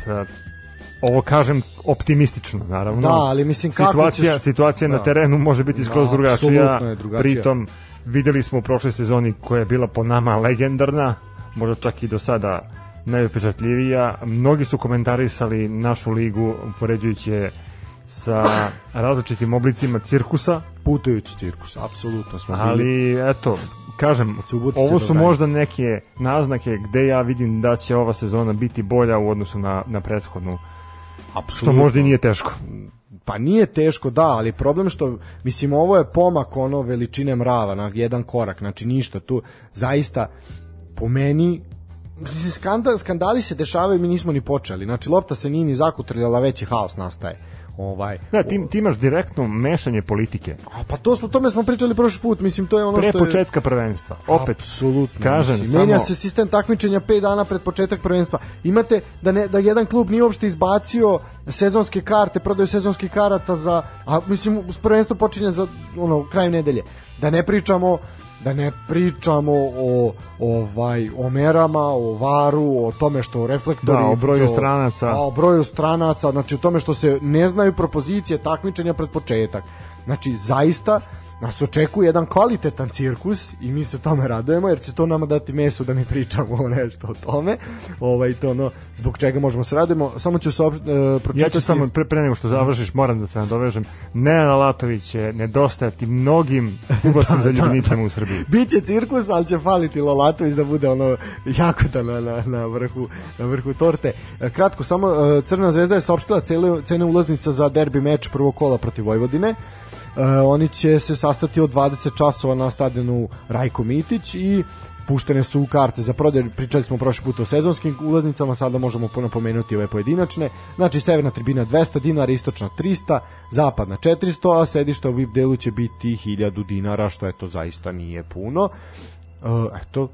ovo kažem optimistično, naravno. Da, ali mislim, kako situacija, ćeš- situacija na Da. terenu može biti skroz Da, drugačija. je drugačija. Pritom, videli smo u prošloj sezoni koja je bila po nama legendarna, možda čak i do sada najupečatljivija. Mnogi su komentarisali našu ligu upoređujući je sa različitim oblicima cirkusa, Putujući cirkus, apsolutno smo bili. ali eto, kažem, Od Subotice ovo su možda neke naznake gde ja vidim da će ova sezona biti bolja u odnosu na, na prethodnu, što Apsolutno. možda i nije teško. Pa nije teško, da, ali problem što, mislim, ovo je pomak ono veličine mrava na jedan korak, znači ništa tu, zaista, po meni, skandal, skandali se dešavaju, mi nismo ni počeli, znači lopta se nije ni zakutrljala, veći haos nastaje. Ovaj, Da, ti, ti imaš direktno mešanje politike a pa to smo, tome smo pričali prošli put, mislim, to je ono pre što je... početka prvenstva. Opet, Apsolutno. kažem, mislim, samo- menja se sistem takmičenja 5 dana pred početak prvenstva. Imate da ne da jedan klub nije uopšte izbacio sezonske karte, prodaju sezonskih karata za a mislim prvenstvo počinje za ono kraj nedelje. Da ne pričamo da ne pričamo o ovaj o merama, o varu, o tome što reflektori Da, o broju stranaca. a, o broju stranaca, znači o tome što se ne znaju propozicije takmičenja pred početak. Znači zaista nas očekuje jedan kvalitetan cirkus i mi se tome radujemo jer će to nama dati meso da mi pričamo nešto o tome. Ovaj to ono zbog čega možemo se radimo. Samo ću se uh, pročitati. ja ću samo pre, pre nego što završiš, moram da se nadovežem. Nenad Latović će nedostajati mnogim fudbalskim zaljubljenicama u Srbiji. Biće cirkus, ali će faliti Lolatović da bude ono jako da na, na, na, vrhu, na vrhu torte. E, Kratko, samo e, Crna zvezda je saopštila cele, cene ulaznica za derbi meč prvog kola protiv Vojvodine. E, oni će se sastati od 20 časova na stadionu Rajko Mitić i puštene su karte za prodaj, pričali smo prošli put o sezonskim ulaznicama, sada možemo napomenuti ove pojedinačne. Znači, severna tribina 200 dinara, istočna 300, zapadna 400, a sedište u VIP delu će biti 1000 dinara, što eto zaista nije puno. Uh, eto,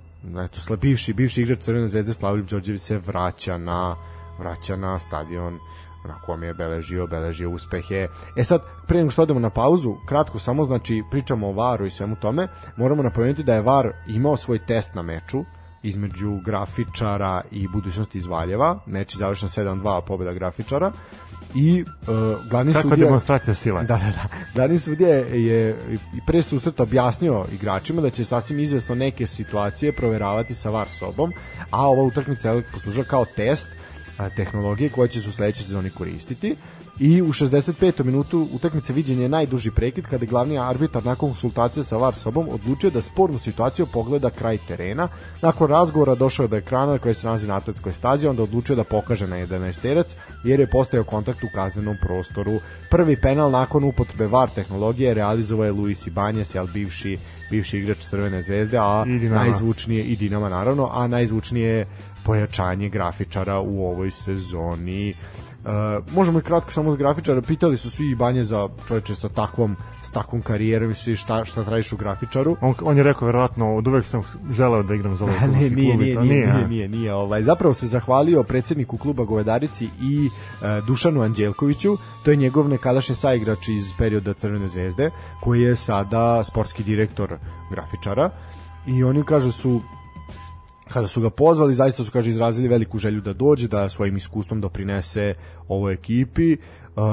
eto, sla, bivši, bivši igrač Crvene zvezde Slavljub Đorđević se vraća na vraća na stadion na kom je beležio, beležio uspehe. E sad, pre nego što odemo na pauzu, kratko samo, znači, pričamo o Varu i svemu tome, moramo napomenuti da je Var imao svoj test na meču, između grafičara i budućnosti iz Valjeva. Meč je završen 7-2 pobjeda grafičara. I uh, glavni Kakva sudija... demonstracija sile. Da, da, da. Glavni sudija je, i pre susreta objasnio igračima da će sasvim izvesno neke situacije proveravati sa VAR sobom, a ova utakmica je poslužila kao test tehnologije koje će se u sledećoj sezoni koristiti. I u 65. minutu utakmice viđen je najduži prekid kada je glavni arbitar nakon konsultacije sa VAR sobom odlučio da spornu situaciju pogleda kraj terena. Nakon razgovora došao je do ekrana koji se nalazi na atletskoj stazi, onda odlučio da pokaže na 11 terac jer je postao kontakt u kaznenom prostoru. Prvi penal nakon upotrebe VAR tehnologije realizovao je Luis Ibanez, jel bivši bivši igrač Crvene zvezde, a najzvučnije i Dinama naravno, a najzvučnije pojačanje grafičara u ovoj sezoni. Uh, možemo i kratko samo od grafičara, pitali su svi Banje za čoveče sa takvom s takvom karijerom i svi šta, šta tražiš u grafičaru. On, on je rekao verovatno od uvek sam želeo da igram za ovaj ne, nije, nije, nije, nije, nije, nije, nije, ovaj. Zapravo se zahvalio predsedniku kluba Govedarici i uh, Dušanu Anđelkoviću, to je njegov nekadašnji saigrač iz perioda Crvene zvezde, koji je sada sportski direktor grafičara. I oni kaže su kada su ga pozvali, zaista su kaže izrazili veliku želju da dođe, da svojim iskustvom doprinese ovoj ekipi. Uh,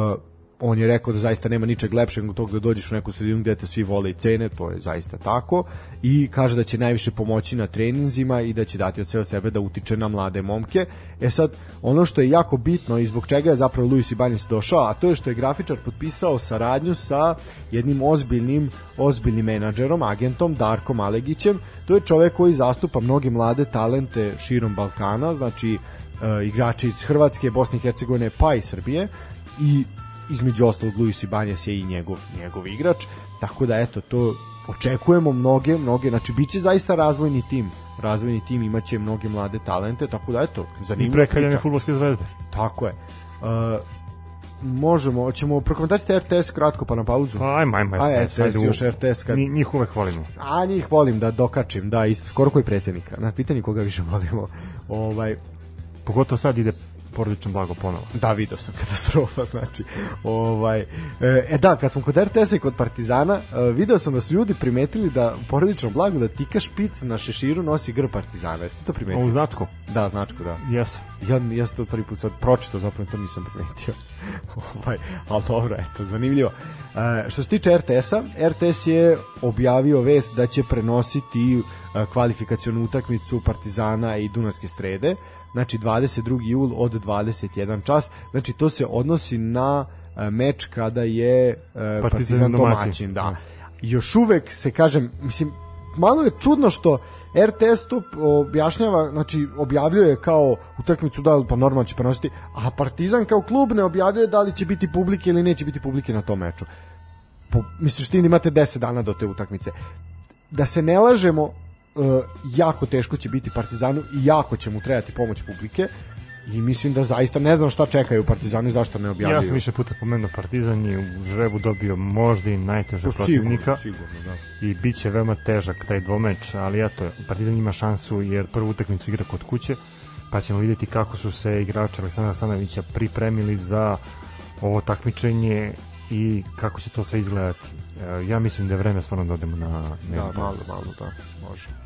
on je rekao da zaista nema ničeg lepšeg nego tog da dođeš u neku sredinu gde te svi vole i cene, to je zaista tako i kaže da će najviše pomoći na treninzima i da će dati od sve sebe da utiče na mlade momke. E sad, ono što je jako bitno i zbog čega je zapravo Luis Ibanez došao, a to je što je grafičar potpisao saradnju sa jednim ozbiljnim, ozbiljnim menadžerom, agentom Darkom Alegićem. To je čovek koji zastupa mnoge mlade talente širom Balkana, znači e, igrači iz Hrvatske, Bosne i Hercegovine pa i Srbije i između ostalog Luis Ibanez je i njegov, njegov igrač, tako da eto, to očekujemo mnoge, mnoge, znači bit će zaista razvojni tim, razvojni tim imaće mnoge mlade talente, tako da eto, zanimljiva I prekaljene futbolske zvezde. Tako je. Uh, možemo, hoćemo prokomentarisati RTS kratko pa na pauzu. Pa ajmo, ajmo. Aj, RTS, RTS još RTS. Kad... Njih uvek volimo. A njih volim da dokačim, da, isto, skoro koji predsednika. Na pitanje koga više volimo. Ovaj, Pogotovo sad ide porodično blago ponovo. Da, video sam katastrofa, znači. Ovaj, e, e da, kad smo kod RTS i kod Partizana, e, video sam da su ljudi primetili da porodično blago da tika špic na šeširu nosi grb Partizana. Jeste to primetili? U značku? Da, značku, da. Jesam. Ja, ja sam to prvi put sad pročito, zapravo to nisam primetio. ovaj, ali dobro, eto, zanimljivo. E, što se tiče RTS-a, RTS je objavio vest da će prenositi e, kvalifikacionu utakmicu Partizana i Dunavske strede znači 22. jul od 21 čas, znači to se odnosi na e, meč kada je e, Partizan, Partizan domaćin, da. da. Još uvek se kažem, mislim, malo je čudno što RTS to objašnjava, znači objavljuje kao utakmicu da pa normalno će prenositi, a Partizan kao klub ne objavljuje da li će biti publike ili neće biti publike na tom meču. Po, misliš ti imate 10 dana do te utakmice. Da se ne lažemo, jako teško će biti Partizanu i jako će mu trebati pomoć publike i mislim da zaista ne znam šta čekaju Partizanu i zašto ne objavljuju. Ja sam više puta pomenuo Partizan je u žrebu dobio možda i najtežeg pa protivnika sigurno, da. i bit će veoma težak taj dvomeč, ali eto, Partizan ima šansu jer prvu utakmicu igra kod kuće, pa ćemo videti kako su se igrači Aleksandra Stanovića pripremili za ovo takmičenje i kako će to sve izgledati. E, ja mislim da je vreme stvarno da odemo na... Da, malo, malo, da, može.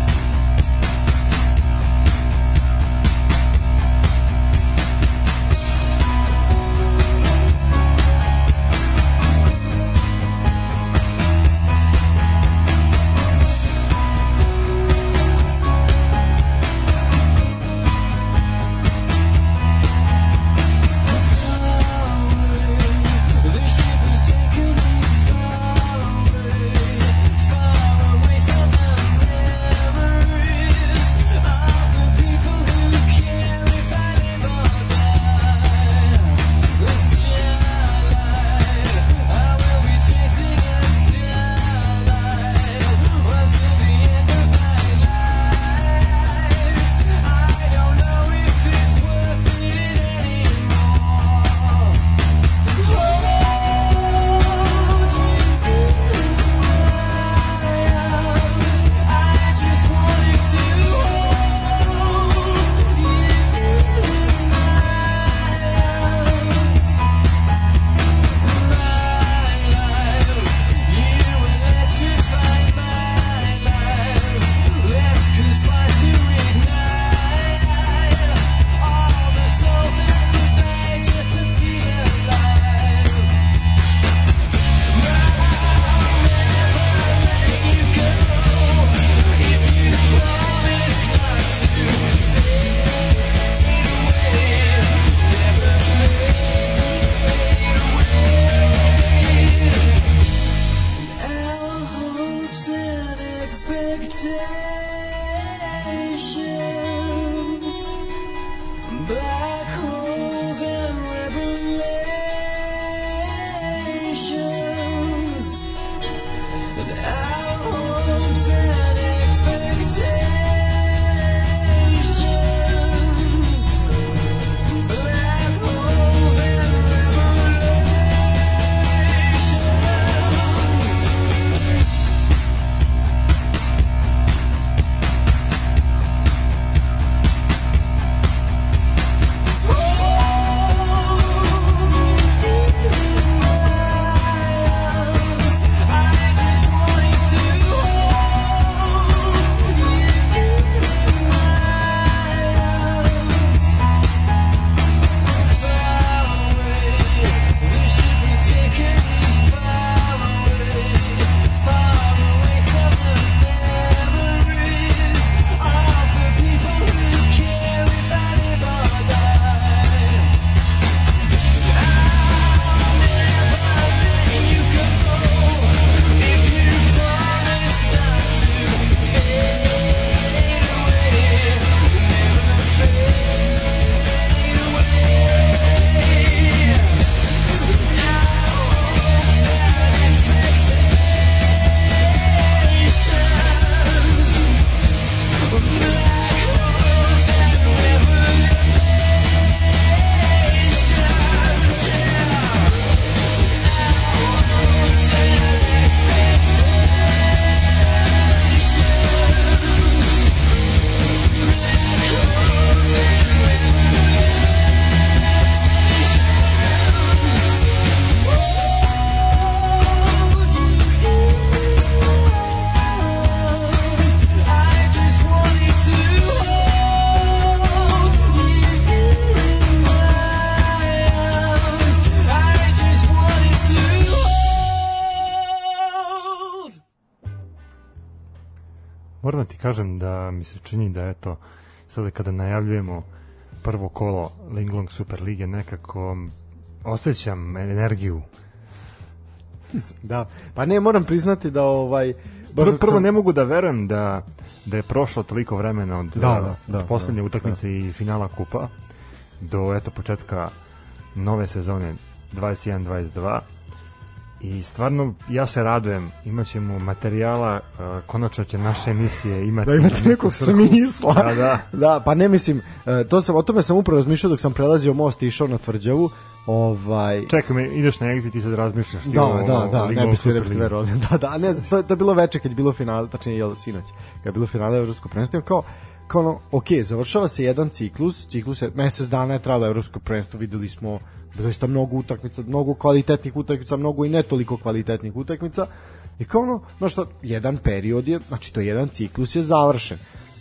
mi se čini da eto, sada kada najavljujemo prvo kolo Linglong Super Lige nekako osjećam energiju. Da, pa ne, moram priznati da ovaj... Prvo, prvo sam... ne mogu da verujem da, da je prošlo toliko vremena od, da, da, da, od poslednje da, utakmice da. i finala kupa do eto početka nove sezone 21-22 i stvarno ja se radujem imaćemo materijala uh, konačno će naše emisije imati da imate nekog smisla. Da, da. da, pa ne mislim uh, to sam, o tome sam upravo razmišljao dok sam prelazio most i išao na tvrđavu ovaj. Čekaj me ideš na exit i sad razmišljaš da, o, da, da, ne bi se verovali da, da, ne, to, to je bilo veče kad je bilo finale tačnije jel sinoć kad je bilo finale evropskog prvenstva kao kao ono, ok, završava se jedan ciklus, ciklus je, mesec dana je trajalo evropsko prvenstvo, videli smo zaista mnogo utakmica, mnogo kvalitetnih utakmica, mnogo i ne toliko kvalitetnih utakmica. I kao ono, znaš šta, jedan period je, znači to je jedan ciklus je završen.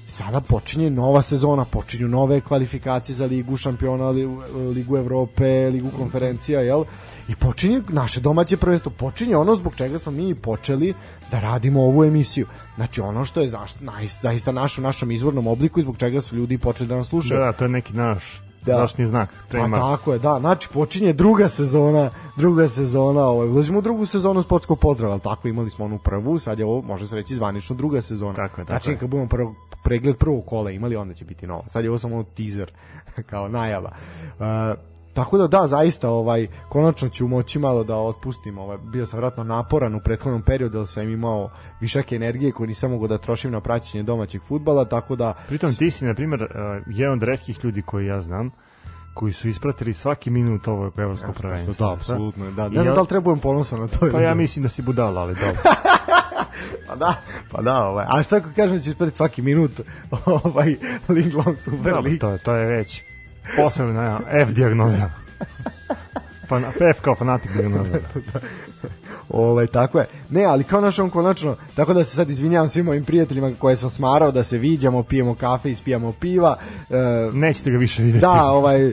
Sada počinje nova sezona, počinju nove kvalifikacije za ligu šampiona, ligu Evrope, ligu konferencija, jel? I počinje naše domaće prvenstvo, počinje ono zbog čega smo mi počeli da radimo ovu emisiju. Znači ono što je zaista, zaista naš u našem izvornom obliku i zbog čega su ljudi počeli da nas slušaju. Da, da, to je neki naš da. zaštitni znak. Trema. Pa tako je, da. Znači, počinje druga sezona, druga sezona, ovaj, ulazimo u drugu sezonu sportskog pozdrava, ali tako imali smo onu prvu, sad je ovo, može se reći, zvanično druga sezona. Tako je, tako znači, je. kad budemo prvo, pregled prvog kola imali, onda će biti nova. Sad je ovo samo teaser, kao najava. Uh, Tako da da, zaista ovaj konačno ću moći malo da otpustim, ovaj bio sam vratno naporan u prethodnom periodu, ali sam imao višak energije koju nisam mogao da trošim na praćenje domaćeg fudbala, tako da Pritom ti si na primjer uh, jedan od retkih ljudi koji ja znam koji su ispratili svaki minut ovog evropskog prvenstva. Da, apsolutno. Da, ne znam da li trebujem ponosan na to. Pa ja mislim da si budala, ali dobro. pa da, pa da, ovaj. A šta ako kažem da ćeš ispratiti svaki minut ovaj Linglong Super League? To, to je već posebna F dijagnoza. Fan, F kao fanatik dijagnoza. Ovaj tako je. Ne, ali kao naš on konačno, tako da se sad izvinjavam svim mojim prijateljima koje sam smarao da se viđamo, pijemo kafe, ispijamo piva. E, Nećete ga više videti. Da, ovaj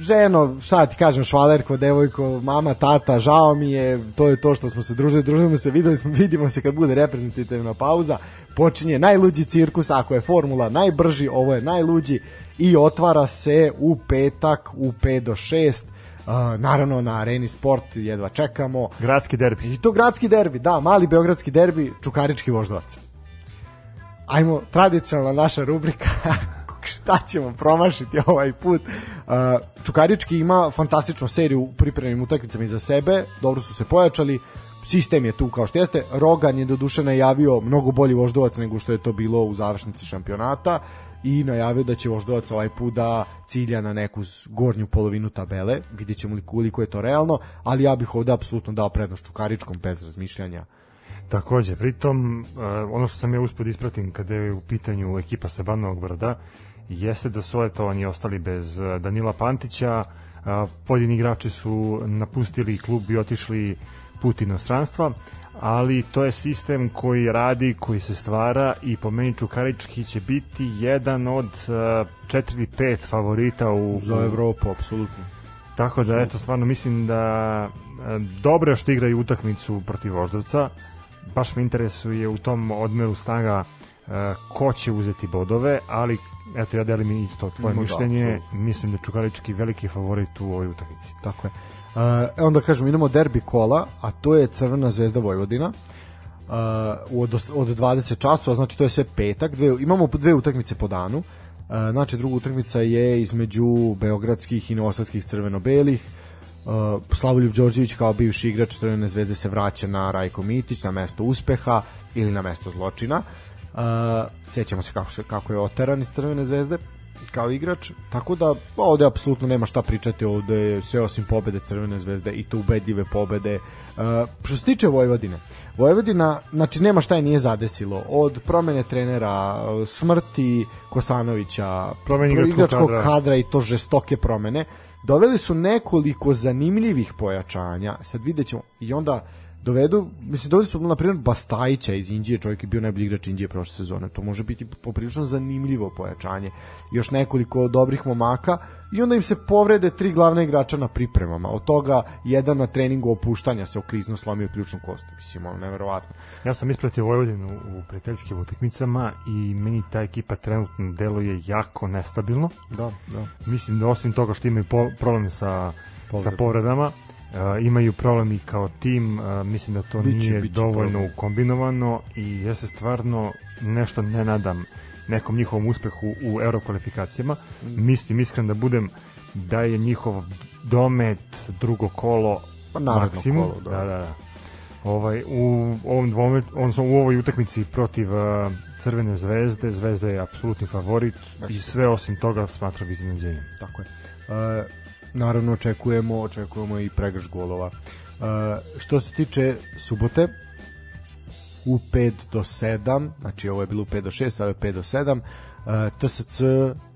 ženo, šta ti kažem, švalerko, devojko, mama, tata, žao mi je, to je to što smo se družili, družimo se, videli smo, vidimo se kad bude reprezentativna pauza, počinje najluđi cirkus, ako je formula najbrži, ovo je najluđi i otvara se u petak u 5 do 6 Uh, naravno na Areni Sport jedva čekamo. Gradski derbi. I to gradski derbi, da, mali beogradski derbi, Čukarički voždovac. Ajmo, tradicionalna naša rubrika šta ćemo promašiti ovaj put. Uh, Čukarički ima fantastičnu seriju u pripremnim utakmicama iza sebe, dobro su se pojačali, sistem je tu kao što jeste. Rogan je do duše najavio mnogo bolji voždovac nego što je to bilo u završnici šampionata i najavio da će voždovac ovaj put da cilja na neku gornju polovinu tabele, vidjet ćemo li koliko je to realno, ali ja bih ovde apsolutno dao prednost Čukaričkom bez razmišljanja. Takođe, pritom, ono što sam ja uspod da ispratim kada je u pitanju ekipa Sebanovog Brda, jeste da su oni ostali bez Danila Pantića, pojedini igrači su napustili klub i otišli put inostranstva, ali to je sistem koji radi, koji se stvara i po meni Čukarički će biti jedan od uh, 4 ili 5 favorita u, za Evropu, apsolutno. Tako da, eto, stvarno mislim da uh, dobro je što igraju utakmicu protiv Voždovca, baš me interesuje u tom odmeru snaga uh, ko će uzeti bodove, ali eto ja delim isto tvoje no, mišljenje, da, mislim da Čukarički veliki favorit u ovoj utakmici. Tako je. Uh, onda kažemo idemo derbi kola, a to je Crvena zvezda Vojvodina. Uh, od, od 20 časova, znači to je sve petak, dve, imamo dve utakmice po danu. Uh, znači druga utakmica je između beogradskih i novosadskih crveno-belih. Uh, Slavoljub Đorđević kao bivši igrač Crvene zvezde se vraća na Rajko Mitić na mesto uspeha ili na mesto zločina. Uh, sećamo se kako, se, kako je oteran iz Crvene zvezde kao igrač, tako da ovde apsolutno nema šta pričati, ovde sve osim pobede Crvene zvezde i to ubedljive pobede. Uh, što se tiče Vojvodine, Vojvodina, znači nema šta je nije zadesilo, od promene trenera, smrti Kosanovića, igračkog kadra. kadra i to žestoke promene, doveli su nekoliko zanimljivih pojačanja, sad vidjet ćemo, i onda dovedu, mislim, doveli su, na primjer, Bastajića iz Indije, čovjek je bio najbolji igrač Indije prošle sezone, to može biti poprilično zanimljivo pojačanje. Još nekoliko dobrih momaka i onda im se povrede tri glavna igrača na pripremama. Od toga jedan na treningu opuštanja se oklizno slomio ključnu kostu. Mislim, ono, neverovatno. Ja sam ispratio Vojvodinu u prijateljskim utakmicama i meni ta ekipa trenutno deluje jako nestabilno. Da, da. Mislim da osim toga što imaju problem sa, Povred. sa povredama, Uh, imaju problem i kao tim, uh, mislim da to biće, nije biće dovoljno problem. kombinovano i ja se stvarno nešto ne nadam nekom njihovom uspehu u eurokvalifikacijama. Mm. Mislim, iskren da budem da je njihov domet drugo kolo pa maksimum. Kolo, da. da, da, da. Ovaj, u ovom dvome, odnosno u ovoj utakmici protiv uh, Crvene zvezde, Zvezda je apsolutni favorit znači. i sve osim toga smatra iznenađenjem. Tako je. Uh, naravno očekujemo očekujemo i pregrš golova. Uh, što se tiče subote, u 5 do 7, znači ovo je bilo u 5 do 6, ovo je 5 do 7, uh, TSC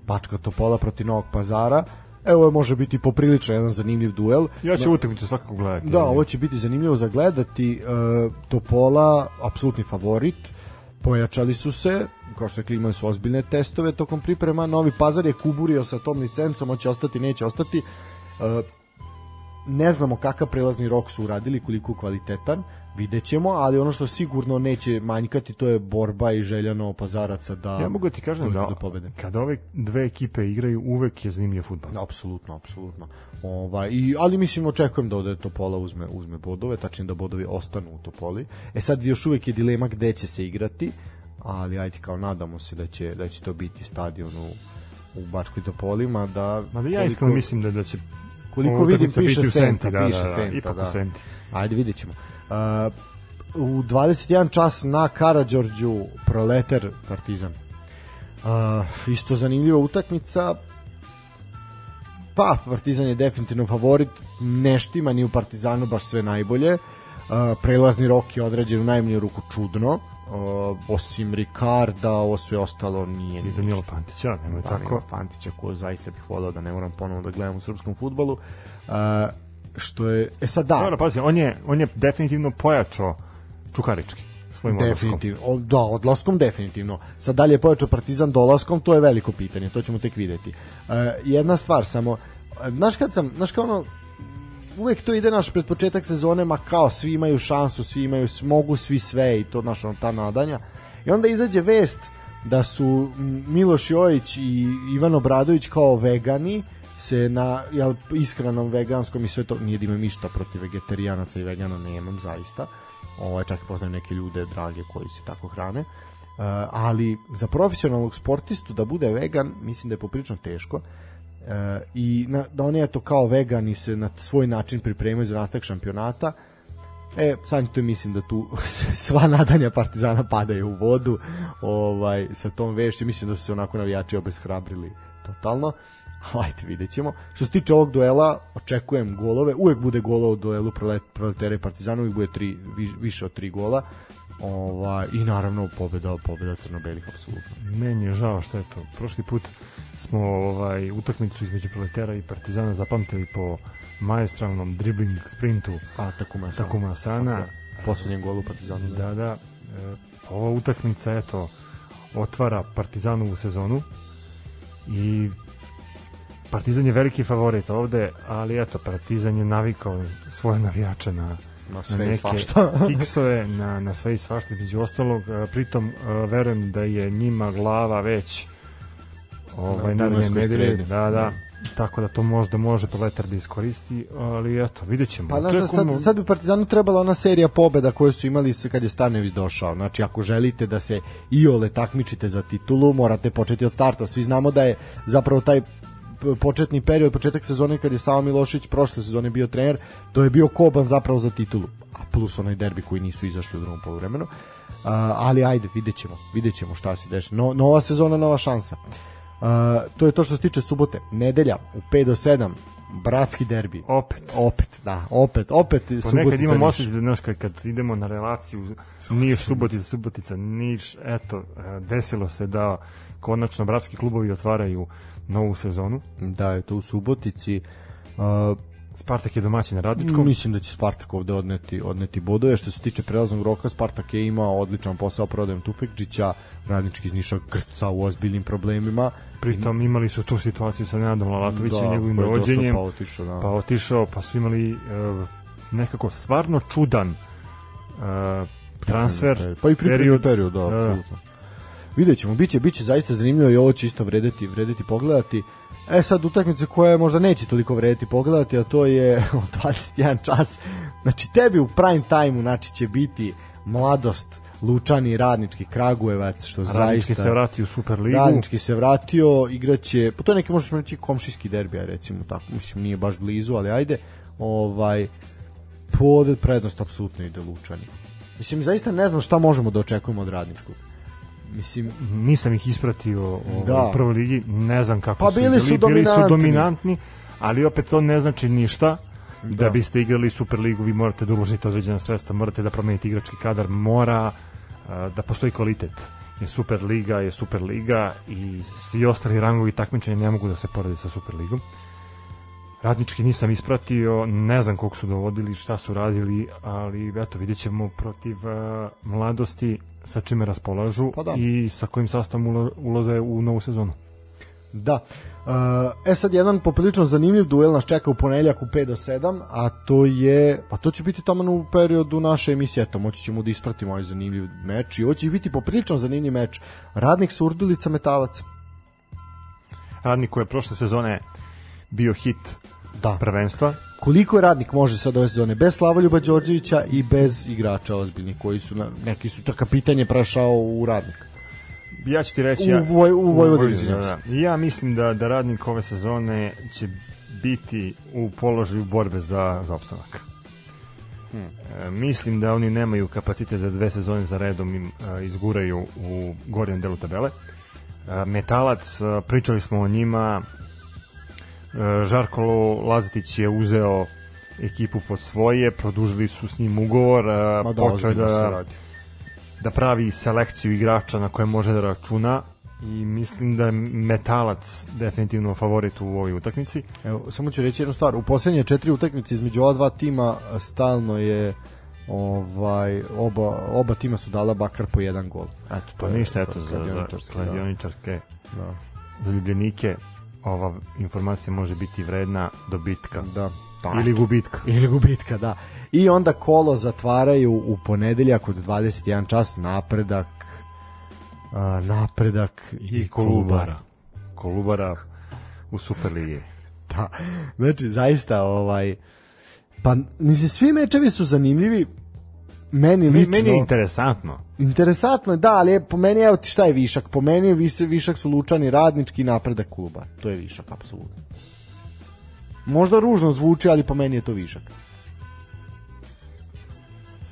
Bačka Topola protiv Novog Pazara, Evo može biti poprilično jedan zanimljiv duel. Ja ću utakmicu svakako gledati. Da, ovo će biti zanimljivo za gledati. Uh, Topola, apsolutni favorit. Pojačali su se, kao što je imali su ozbiljne testove tokom priprema. Novi Pazar je kuburio sa tom licencom, hoće ostati, neće ostati. Uh, ne znamo kakav prelazni rok su uradili, koliko kvalitetan vidjet ćemo, ali ono što sigurno neće manjkati to je borba i željano pazaraca da ja mogu da ti kažem da, do pobede. kada ove dve ekipe igraju uvek je zanimljiv fudbal. Apsolutno, apsolutno. Ovaj i ali mislim očekujem da ode Topola uzme uzme bodove, tačnije da bodovi ostanu u Topoli. E sad još uvek je dilema gde će se igrati, ali ajde kao nadamo se da će da će to biti stadion u u Bačkoj Topolima da Ma da ja iskreno mislim da da će koliko vidim piše Senta, da, piše da, da, Senta, ipak da. Senti. Ajde vidjet ćemo. Uh, u 21 čas na Karadžorđu Proleter Partizan. Uh, isto zanimljiva utakmica. Pa, Partizan je definitivno favorit. Neštima ni u Partizanu baš sve najbolje. Uh, prelazni rok je određen u najmanju ruku čudno. Uh, osim Ricarda, ovo sve ostalo nije I Danilo Pantića, nemoj da, tako. Pantića, ko zaista bih volao da ne moram ponovo da gledam u srpskom futbolu. Uh, što je, e sad da. Dobro, pazi, on je, on je definitivno pojačao Čukarički svojim definitivno. Odlaskom. Da, odlaskom definitivno. Sad dalje je pojačao Partizan dolaskom, to je veliko pitanje, to ćemo tek videti. Uh, jedna stvar samo, znaš kad sam, znaš kao ono, uvek to ide naš pred početak sezone, ma kao svi imaju šansu, svi imaju, mogu svi sve i to naš ono, ta nadanja. I onda izađe vest da su Miloš Jojić i Ivan Obradović kao vegani se na jel, iskrenom veganskom i sve to nije da imam ništa protiv vegetarijanaca i vegana nemam zaista. Ovaj, čak i poznajem neke ljude drage koji se tako hrane. Uh, ali za profesionalnog sportistu da bude vegan mislim da je poprilično teško uh, i na, da oni eto kao vegani se na svoj način pripremaju za nastavak šampionata E, sam to mislim da tu sva nadanja Partizana padaju u vodu ovaj, sa tom vešću. Mislim da su se onako navijači obeshrabrili totalno. Ajde, vidjet ćemo. Što se tiče ovog duela, očekujem golove. Uvek bude gola u duelu Proletera i Partizana, uvek bude tri, više od tri gola. Ova, I naravno pobeda, pobeda crno-belih, apsolutno. Meni je žao što je to. Prošli put smo ovaj utakmicu između Proletera i Partizana zapamtili po maestralnom dribling sprintu A, Takuma Asana. Takuma Asana. Poslednjem golu Partizanu. Da, da. E, ova utakmica, eto, otvara Partizanovu sezonu i Partizan je veliki favorit ovde, ali eto, Partizan je navikao svoje navijače na, na, sve na neke kiksove, na, na sve i svašta, među ostalog, pritom verujem da je njima glava već ovaj, na nedelje, da, da, da, tako da to možda može Proletar da iskoristi, ali eto, vidjet ćemo. Pa znaš, sad, sad bi Partizanu trebala ona serija pobeda koju su imali kad je Stanović došao. Znači, ako želite da se iole takmičite za titulu, morate početi od starta. Svi znamo da je zapravo taj početni period, početak sezone kad je Savo Milošić prošle sezone bio trener, to je bio koban zapravo za titulu. A plus onaj derbi koji nisu izašli u drugom poluvremenu. Uh, ali ajde, vidjet ćemo, vidjet ćemo šta se deša. No, nova sezona, nova šansa. Uh, to je to što se tiče subote. Nedelja u 5 do 7 bratski derbi. Opet. Opet, da, opet, opet Subotica. Nekad imam osjećaj da, znaš, kad, kad idemo na relaciju Niš, Subotica, Subotica, Niš, eto, desilo se da konačno bratski klubovi otvaraju novu sezonu. Da, je to u Subotici. Uh, Spartak je domaćin na Radničkom. Mislim da će Spartak ovde odneti, odneti bodove. Što se tiče prelaznog roka, Spartak je imao odličan posao prodajem Tufekđića, radnički iz Niša grca u ozbiljnim problemima. Pritom imali su tu situaciju sa Nenadom Lalatovićem, Da, njegovim dovođenjem. pa otišao, da. Pa otišao, pa su imali e, nekako stvarno čudan e, transfer. Pa i pripremni period, period. period da, Da. apsolutno. Vidjet ćemo, biće, biće zaista zanimljivo i ovo će isto vredeti, vredeti pogledati. E sad utakmice koje možda neće toliko vredeti pogledati, a to je od 21 čas. Znači tebi u prime time-u znači, će biti mladost, Lučani, Radnički, Kragujevac, što Radnički zaista... se vrati u Superligu. Radnički se vratio, igraće, pa to je neki možeš reći komšijski derbi, recimo tako, mislim nije baš blizu, ali ajde, ovaj pod prednost apsolutno ide Lučani. Mislim zaista ne znam šta možemo da očekujemo od Radničkog. Mislim Nisam ih ispratio ovaj, Da. u prvoj ligi, ne znam kako Pa su bili su bili, su dominantni. ali opet to ne znači ništa. Da. Da. biste igrali Superligu, vi morate da uložite određena sredstva, morate da promenite igrački kadar, mora da postoji kvalitet. Jer Superliga je Superliga i svi ostali rangovi takmičenja ne mogu da se porede sa Superligom. Radnički nisam ispratio, ne znam koliko su dovodili, šta su radili, ali eto, vidjet ćemo protiv uh, mladosti sa čime raspolažu Pa da. i sa kojim sastavom ulaze u novu sezonu. Da. Uh, e sad jedan poprilično zanimljiv duel nas čeka u ponedeljak u 5 do 7, a to je, pa to će biti tamo u periodu naše emisije, eto, moći ćemo da ispratimo ovaj zanimljiv meč i ovo će biti poprilično zanimljiv meč. Radnik Surdulica Metalac. Radnik koji je prošle sezone bio hit Da. prvenstva, Koliko radnik može sad ove sezone bez Slavoljuba Đorđevića i bez igrača ozbiljnih koji su, na, neki su čak kapitanje prešao u radnik. ja ću ti reći... U, ja, Voj, u Vojvodini. Vojvodini, izvinjam da, da. Ja mislim da, da radnik ove sezone će biti u položaju borbe za, za opstanak. Hmm. E, mislim da oni nemaju kapacitet da dve sezone za redom im e, izguraju u gornjem delu tabele. E, Metalac, e, pričali smo o njima, Žarko Lazetić je uzeo ekipu pod svoje, produžili su s njim ugovor, e, Ma da, počeo da, da pravi selekciju igrača na koje može da računa i mislim da je Metalac definitivno favorit u ovoj utakmici. Evo, samo ću reći jednu stvar. U poslednje četiri utakmice između ova dva tima a, stalno je ovaj oba, oba tima su dala bakar po jedan gol. Eto, to Pa je ništa, eto, za, za kladioničarski, da. kladioničarske Da, zaljubljenike ova informacija može biti vredna dobitka da. da. ili gubitka. ili gubitka, da. I onda kolo zatvaraju u ponedeljak od 21 čas napredak a, napredak I Kolubara. Kolubara u Superligi. Da. Znači, zaista, ovaj, pa, mislim, svi mečevi su zanimljivi, meni lično... meni je interesantno. Interesantno je, da, ali je, po meni, evo ti šta je višak? Po meni je višak su lučani radnički i napredak kluba. To je višak, apsolutno. Možda ružno zvuči, ali po meni je to višak.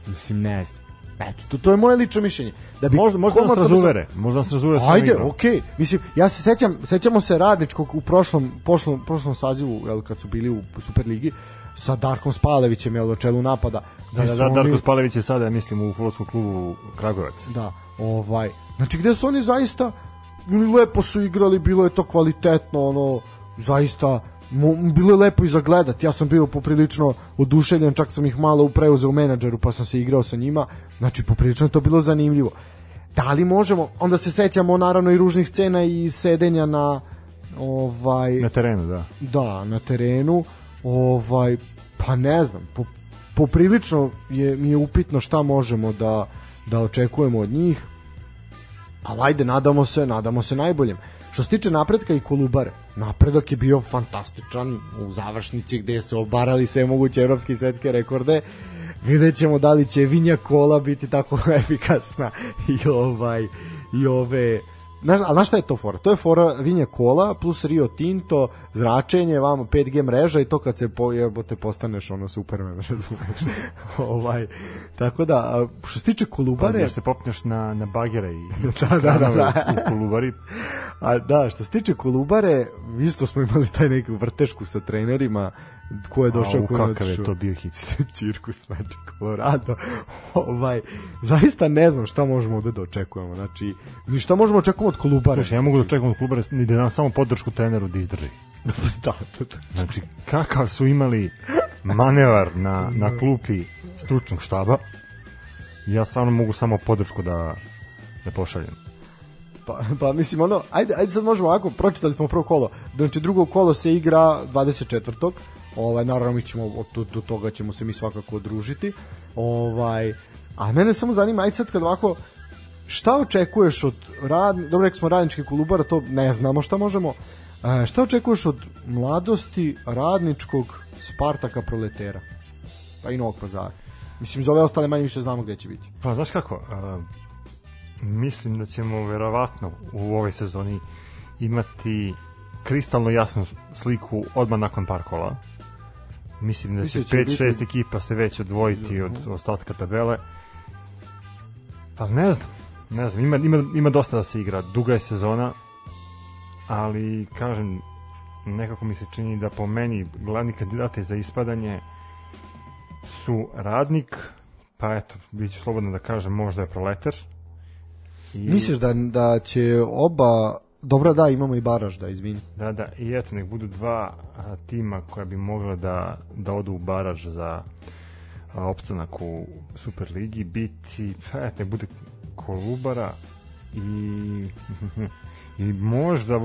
Mislim, ne znam. Eto, to, to je moje lično mišljenje. Da bi Možda, možda nas brzo- razuvere. Možda nas razuvere Ajde, okej. Mislim, ja se sećam, sećamo se radničkog u prošlom, prošlom, prošlom sazivu, jel, kad su bili u Superligi, sa Darkom Spalevićem, jel, u čelu napada. Da, da, da, oni- Darko Spalević je sada, mislim, u futbolskom klubu Kragovac. Da, ovaj, znači gde su oni zaista lepo su igrali, bilo je to kvalitetno, ono, zaista bilo je lepo i za gledat. Ja sam bio poprilično oduševljen, čak sam ih malo preuzeo u menadžeru, pa sam se igrao sa njima. Znači, poprilično je to bilo zanimljivo. Da li možemo, onda se sećamo naravno i ružnih scena i sedenja na ovaj Na terenu, da. da, na terenu, ovaj, pa ne znam, po, poprilično je, mi je upitno šta možemo da, da očekujemo od njih, ali ajde, nadamo se, nadamo se najboljem. Što se tiče napretka i Kolubare, napredak je bio fantastičan u završnici gde su obarali sve moguće evropske i svetske rekorde. Vidjet ćemo da li će Vinja Kola biti tako efikasna i ovaj i ove Znaš, ali znaš šta je to fora? To je fora Vinja Kola plus Rio Tinto, zračenje, vamo 5G mreža i to kad se pojebote postaneš ono Superman, razumeš? ovaj, tako da, što se tiče Pazi, Kolubare... još se popneš na, na bagere i Da, da, da, da. u Kolubari. A da, što se tiče Kolubare, isto smo imali taj neku vrtešku sa trenerima ko je došao, ko je kakav je to bio hit. cirkus, znači Colorado. ovaj, zaista ne znam šta možemo ovde da očekujemo. Znači, ni šta možemo očekujemo od Kolubare. Znači, ja mogu da očekujem od Kolubare ni da nam samo podršku treneru da izdrži. da, da, da. Znači, kakav su imali manevar na, na klupi stručnog štaba, ja stvarno mogu samo podršku da, da pošaljem. Pa, pa mislim ono, ajde, ajde sad možemo ovako, pročitali smo prvo kolo. Znači drugo kolo se igra 24. Ovaj naravno mi ćemo do, do toga ćemo se mi svakako odružiti. Ovaj a mene samo zanima aj sad kad ovako šta očekuješ od rad, dobro rekli smo radničke klubara, to ne znamo šta možemo. E, šta očekuješ od mladosti radničkog Spartaka proletera? Pa i Novog Pazara. Mislim, za ove ostale manje više znamo gde će biti. Pa, znaš kako, uh, mislim da ćemo verovatno u ovoj sezoni imati kristalno jasnu sliku odmah nakon par kola. Mislim da će 5-6 biti... ekipa se već odvojiti od ostatka tabele. Pa ne znam, ne znam, ima, ima, ima dosta da se igra, duga je sezona, ali kažem, nekako mi se čini da po meni glavni kandidati za ispadanje su radnik, pa eto, bit ću slobodno da kažem, možda je proletar. I... Misliš da, da će oba Dobro, da, imamo i baraž, da, izvini. Da, da, i eto, nek budu dva a, tima koja bi mogla da, da odu u baraž za a, opstanak u Superligi, biti, pa eto, nek bude Kolubara i, i možda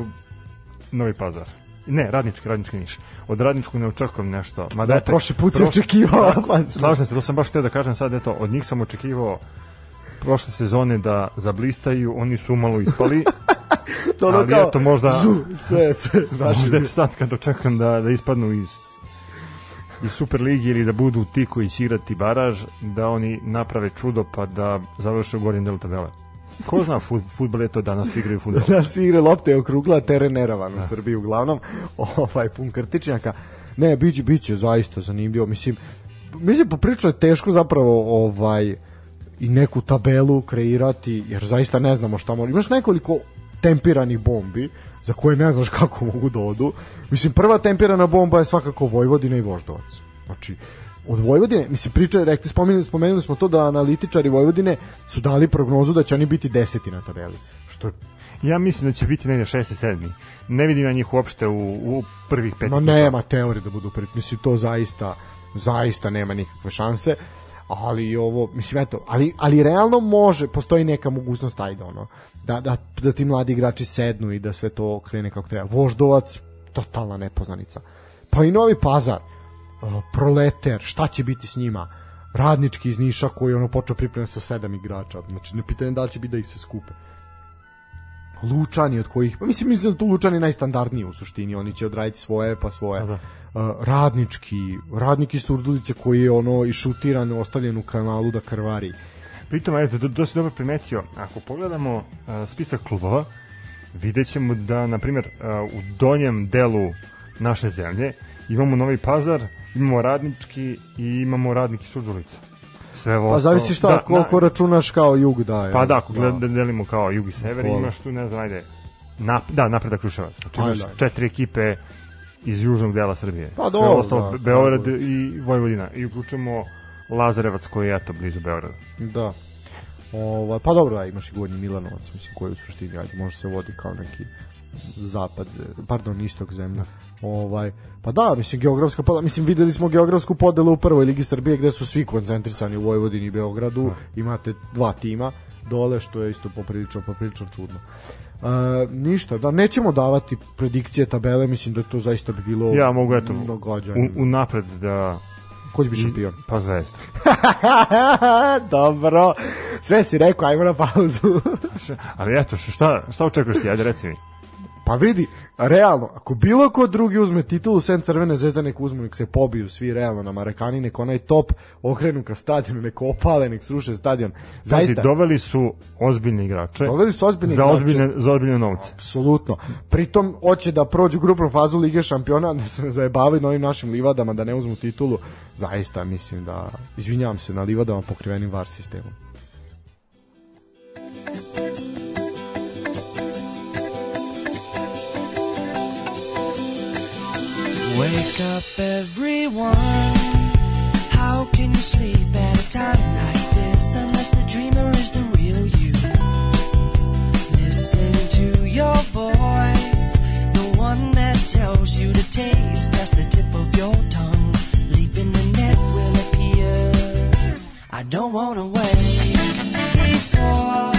Novi Pazar. Ne, radnički, radnički niš. Od radničkog ne očekujem nešto. Ma da, da prošli put si očekivao. Pa, slažem se, to sam baš htio da kažem sad, eto, od njih sam očekivao prošle sezone da zablistaju, oni su malo ispali. to ali kao, eto možda zu, sve, sve, možda sad kad očekujem da, da ispadnu iz iz Super ligi ili da budu ti koji će igrati baraž, da oni naprave čudo pa da završe u gornjem delu tabele. Ko zna, fut, futbol je to danas igraju futbol. Da svi igre lopte okrugla, teren neravan u da. Srbiji uglavnom, ovaj, pun krtičnjaka. Ne, biće, biće zaista zanimljivo. Mislim, mislim poprično je teško zapravo ovaj i neku tabelu kreirati, jer zaista ne znamo šta može. Imaš nekoliko tempiranih bombi, za koje ne znaš kako mogu da odu. Mislim, prva tempirana bomba je svakako Vojvodina i Voždovac. Znači, od Vojvodine, mislim priča, rekli spomenuli, spomenuli smo to da analitičari Vojvodine su dali prognozu da će oni biti deseti na tabeli. Što je Ja mislim da će biti negde 6. 7. Ne vidim ja njih uopšte u, u prvih pet. No nema teorije da budu prvi. Mislim to zaista zaista nema nikakve šanse. Ali ovo, mislim eto, ali ali realno može, postoji neka mogućnost ajde ono da, da, da ti mladi igrači sednu i da sve to krene kako treba. Voždovac, totalna nepoznanica. Pa i Novi Pazar, uh, Proleter, šta će biti s njima? Radnički iz Niša koji ono počeo pripremati sa sedam igrača. Znači, ne pitanje da li će biti da ih se skupe. Lučani od kojih, pa mislim, mislim da tu Lučani najstandardniji u suštini, oni će odraditi svoje pa svoje. Da. Uh, radnički, radniki Surdulice koji je ono i šutiran, ostavljen u kanalu da krvari. Pritom, eto, to, to si dobro primetio, ako pogledamo uh, spisak klubova, vidjet ćemo da, na primjer, uh, u donjem delu naše zemlje imamo Novi Pazar, imamo Radnički i imamo Radniki Surdulica. Sve ovo. Pa zavisi šta, da, koliko na, računaš kao jug, da. Pa da, ako da. da delimo kao jug i sever, Pol. imaš tu, ne znam, ajde, nap, da, napredak Kruševac. Znači imaš ajde. četiri ekipe iz južnog dela Srbije. Pa Sve ostalo, da, Beograd da, i Vojvodina. I uključujemo Lazarevac koji je eto blizu Beograda. Da. Ovaj pa dobro, da, imaš i Gornji Milanovac, mislim koji u suštini ajde može se vodi kao neki zapad, pardon, istok zemlje. Ovaj, pa da, mislim geografska podela, mislim videli smo geografsku podelu u prvoj ligi Srbije gde su svi koncentrisani u Vojvodini i Beogradu, da. imate dva tima dole što je isto poprilično poprilično čudno. Uh, ništa, da nećemo davati predikcije tabele, mislim da to zaista bi bilo Ja mogu eto u, u napred da Ko će biti šampion? Pa Zvezda. Dobro. Sve si rekao, ajmo na pauzu. Ali eto, šta, šta očekuješ ti? Ajde, reci mi. Pa vidi, realno, ako bilo ko drugi uzme titulu sem Crvene zvezde, nek uzmu, nek se pobiju svi realno na Marekani, nek onaj top okrenu ka stadionu, nek opale, nek sruše stadion. Zaista. Znači, doveli su ozbiljne igrače. Doveli su ozbiljne za igrače. Ozbiljne, za ozbiljne novce. Apsolutno. Pritom, hoće da prođu grupnu fazu Lige šampiona, da se zajebavaju na ovim našim livadama, da ne uzmu titulu. Zaista, mislim da, izvinjavam se, na livadama pokrivenim VAR sistemom. Wake up, everyone. How can you sleep at a time like this unless the dreamer is the real you? Listen to your voice, the one that tells you to taste past the tip of your tongue. Leap in the net will appear. I don't wanna wait before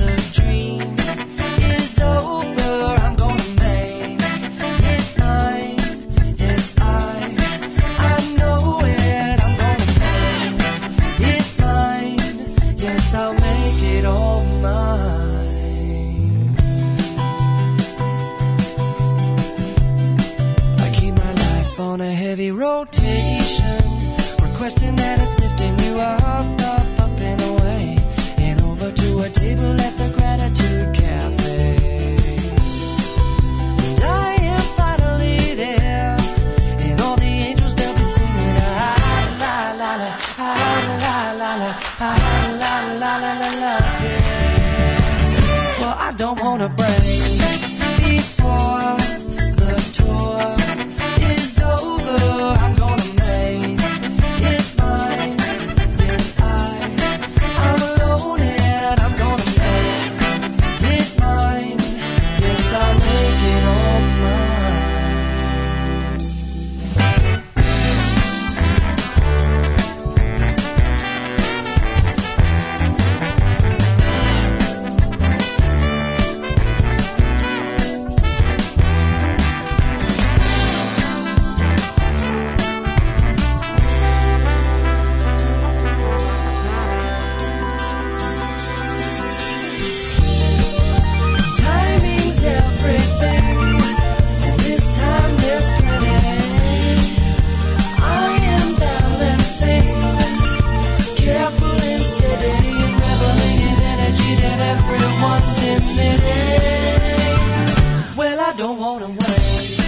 the dream is over. On rotation, requesting that it's lifting you up, up, up and away, and over to a table Well, I